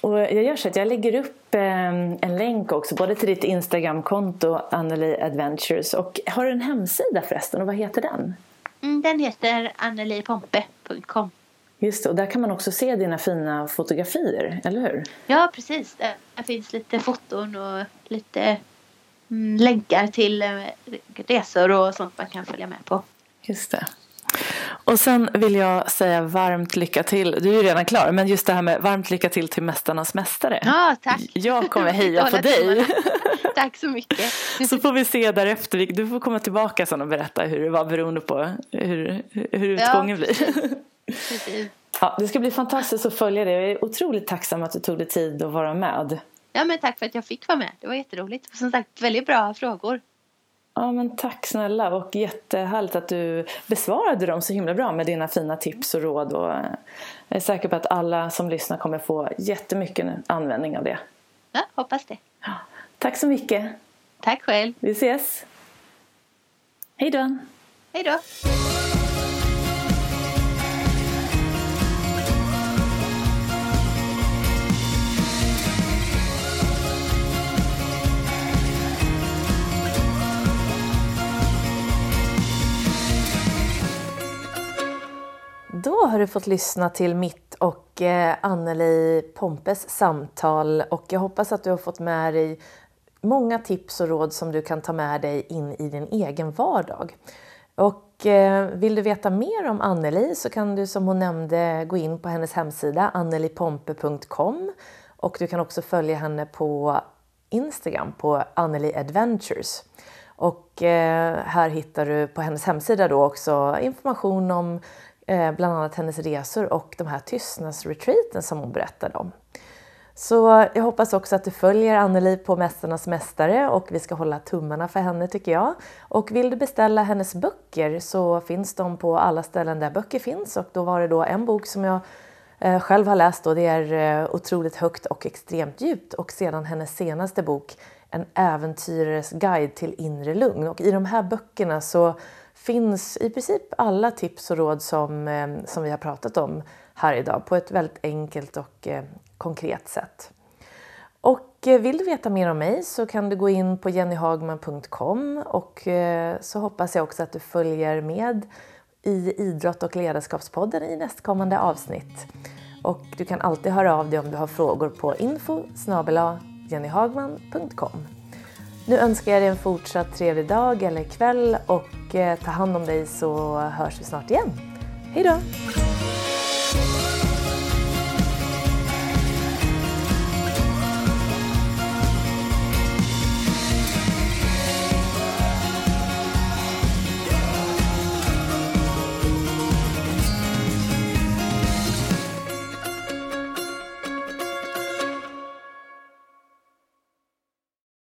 Och jag gör så att jag lägger upp eh, en länk också både till ditt Instagramkonto Anneli Adventures och har du en hemsida förresten och vad heter den? Mm, den heter annelipompe.com Just det, och där kan man också se dina fina fotografier, eller hur? Ja, precis. Där finns lite foton och lite mm, länkar till eh, resor och sånt man kan följa med på. Just det. Och sen vill jag säga varmt lycka till. Du är ju redan klar, men just det här med varmt lycka till till Mästarnas Mästare. Ja, tack. Jag kommer (laughs) heja på dig. (laughs) tack så mycket. Så får vi se därefter. Du får komma tillbaka sen och berätta hur det var beroende på hur, hur utgången ja, blir. (laughs) Precis. Ja, det ska bli fantastiskt att följa det. Jag är otroligt tacksam att du tog dig tid att vara med. Ja, men tack för att jag fick vara med. Det var jätteroligt. Som sagt, väldigt bra frågor. Ja, men tack snälla och jättehärligt att du besvarade dem så himla bra med dina fina tips och råd. Och jag är säker på att alla som lyssnar kommer få jättemycket användning av det. Ja, hoppas det. Ja, tack så mycket. Tack själv. Vi ses. Hej då. Hej då. Har du fått lyssna till mitt och eh, Anneli Pompes samtal och jag hoppas att du har fått med dig många tips och råd som du kan ta med dig in i din egen vardag. Och eh, vill du veta mer om Anneli så kan du som hon nämnde gå in på hennes hemsida annelipompe.com och du kan också följa henne på Instagram på Anneli Adventures. Och eh, här hittar du på hennes hemsida då också information om Eh, bland annat hennes resor och de här tystnadsretreaten som hon berättade om. Så jag hoppas också att du följer Anneli på Mästarnas Mästare och vi ska hålla tummarna för henne tycker jag. Och vill du beställa hennes böcker så finns de på alla ställen där böcker finns och då var det då en bok som jag eh, själv har läst och det är eh, otroligt högt och extremt djupt och sedan hennes senaste bok En äventyrares guide till inre lugn och i de här böckerna så finns i princip alla tips och råd som, eh, som vi har pratat om här idag på ett väldigt enkelt och eh, konkret sätt. Och eh, vill du veta mer om mig så kan du gå in på jennyhagman.com och så hoppas jag också att du följer med i Idrott och ledarskapspodden i nästkommande avsnitt. Och du kan alltid höra av dig om du har frågor på info jennyhagman.com. Nu önskar jag dig en fortsatt trevlig dag eller kväll och eh, ta hand om dig så hörs vi snart igen. Hejdå!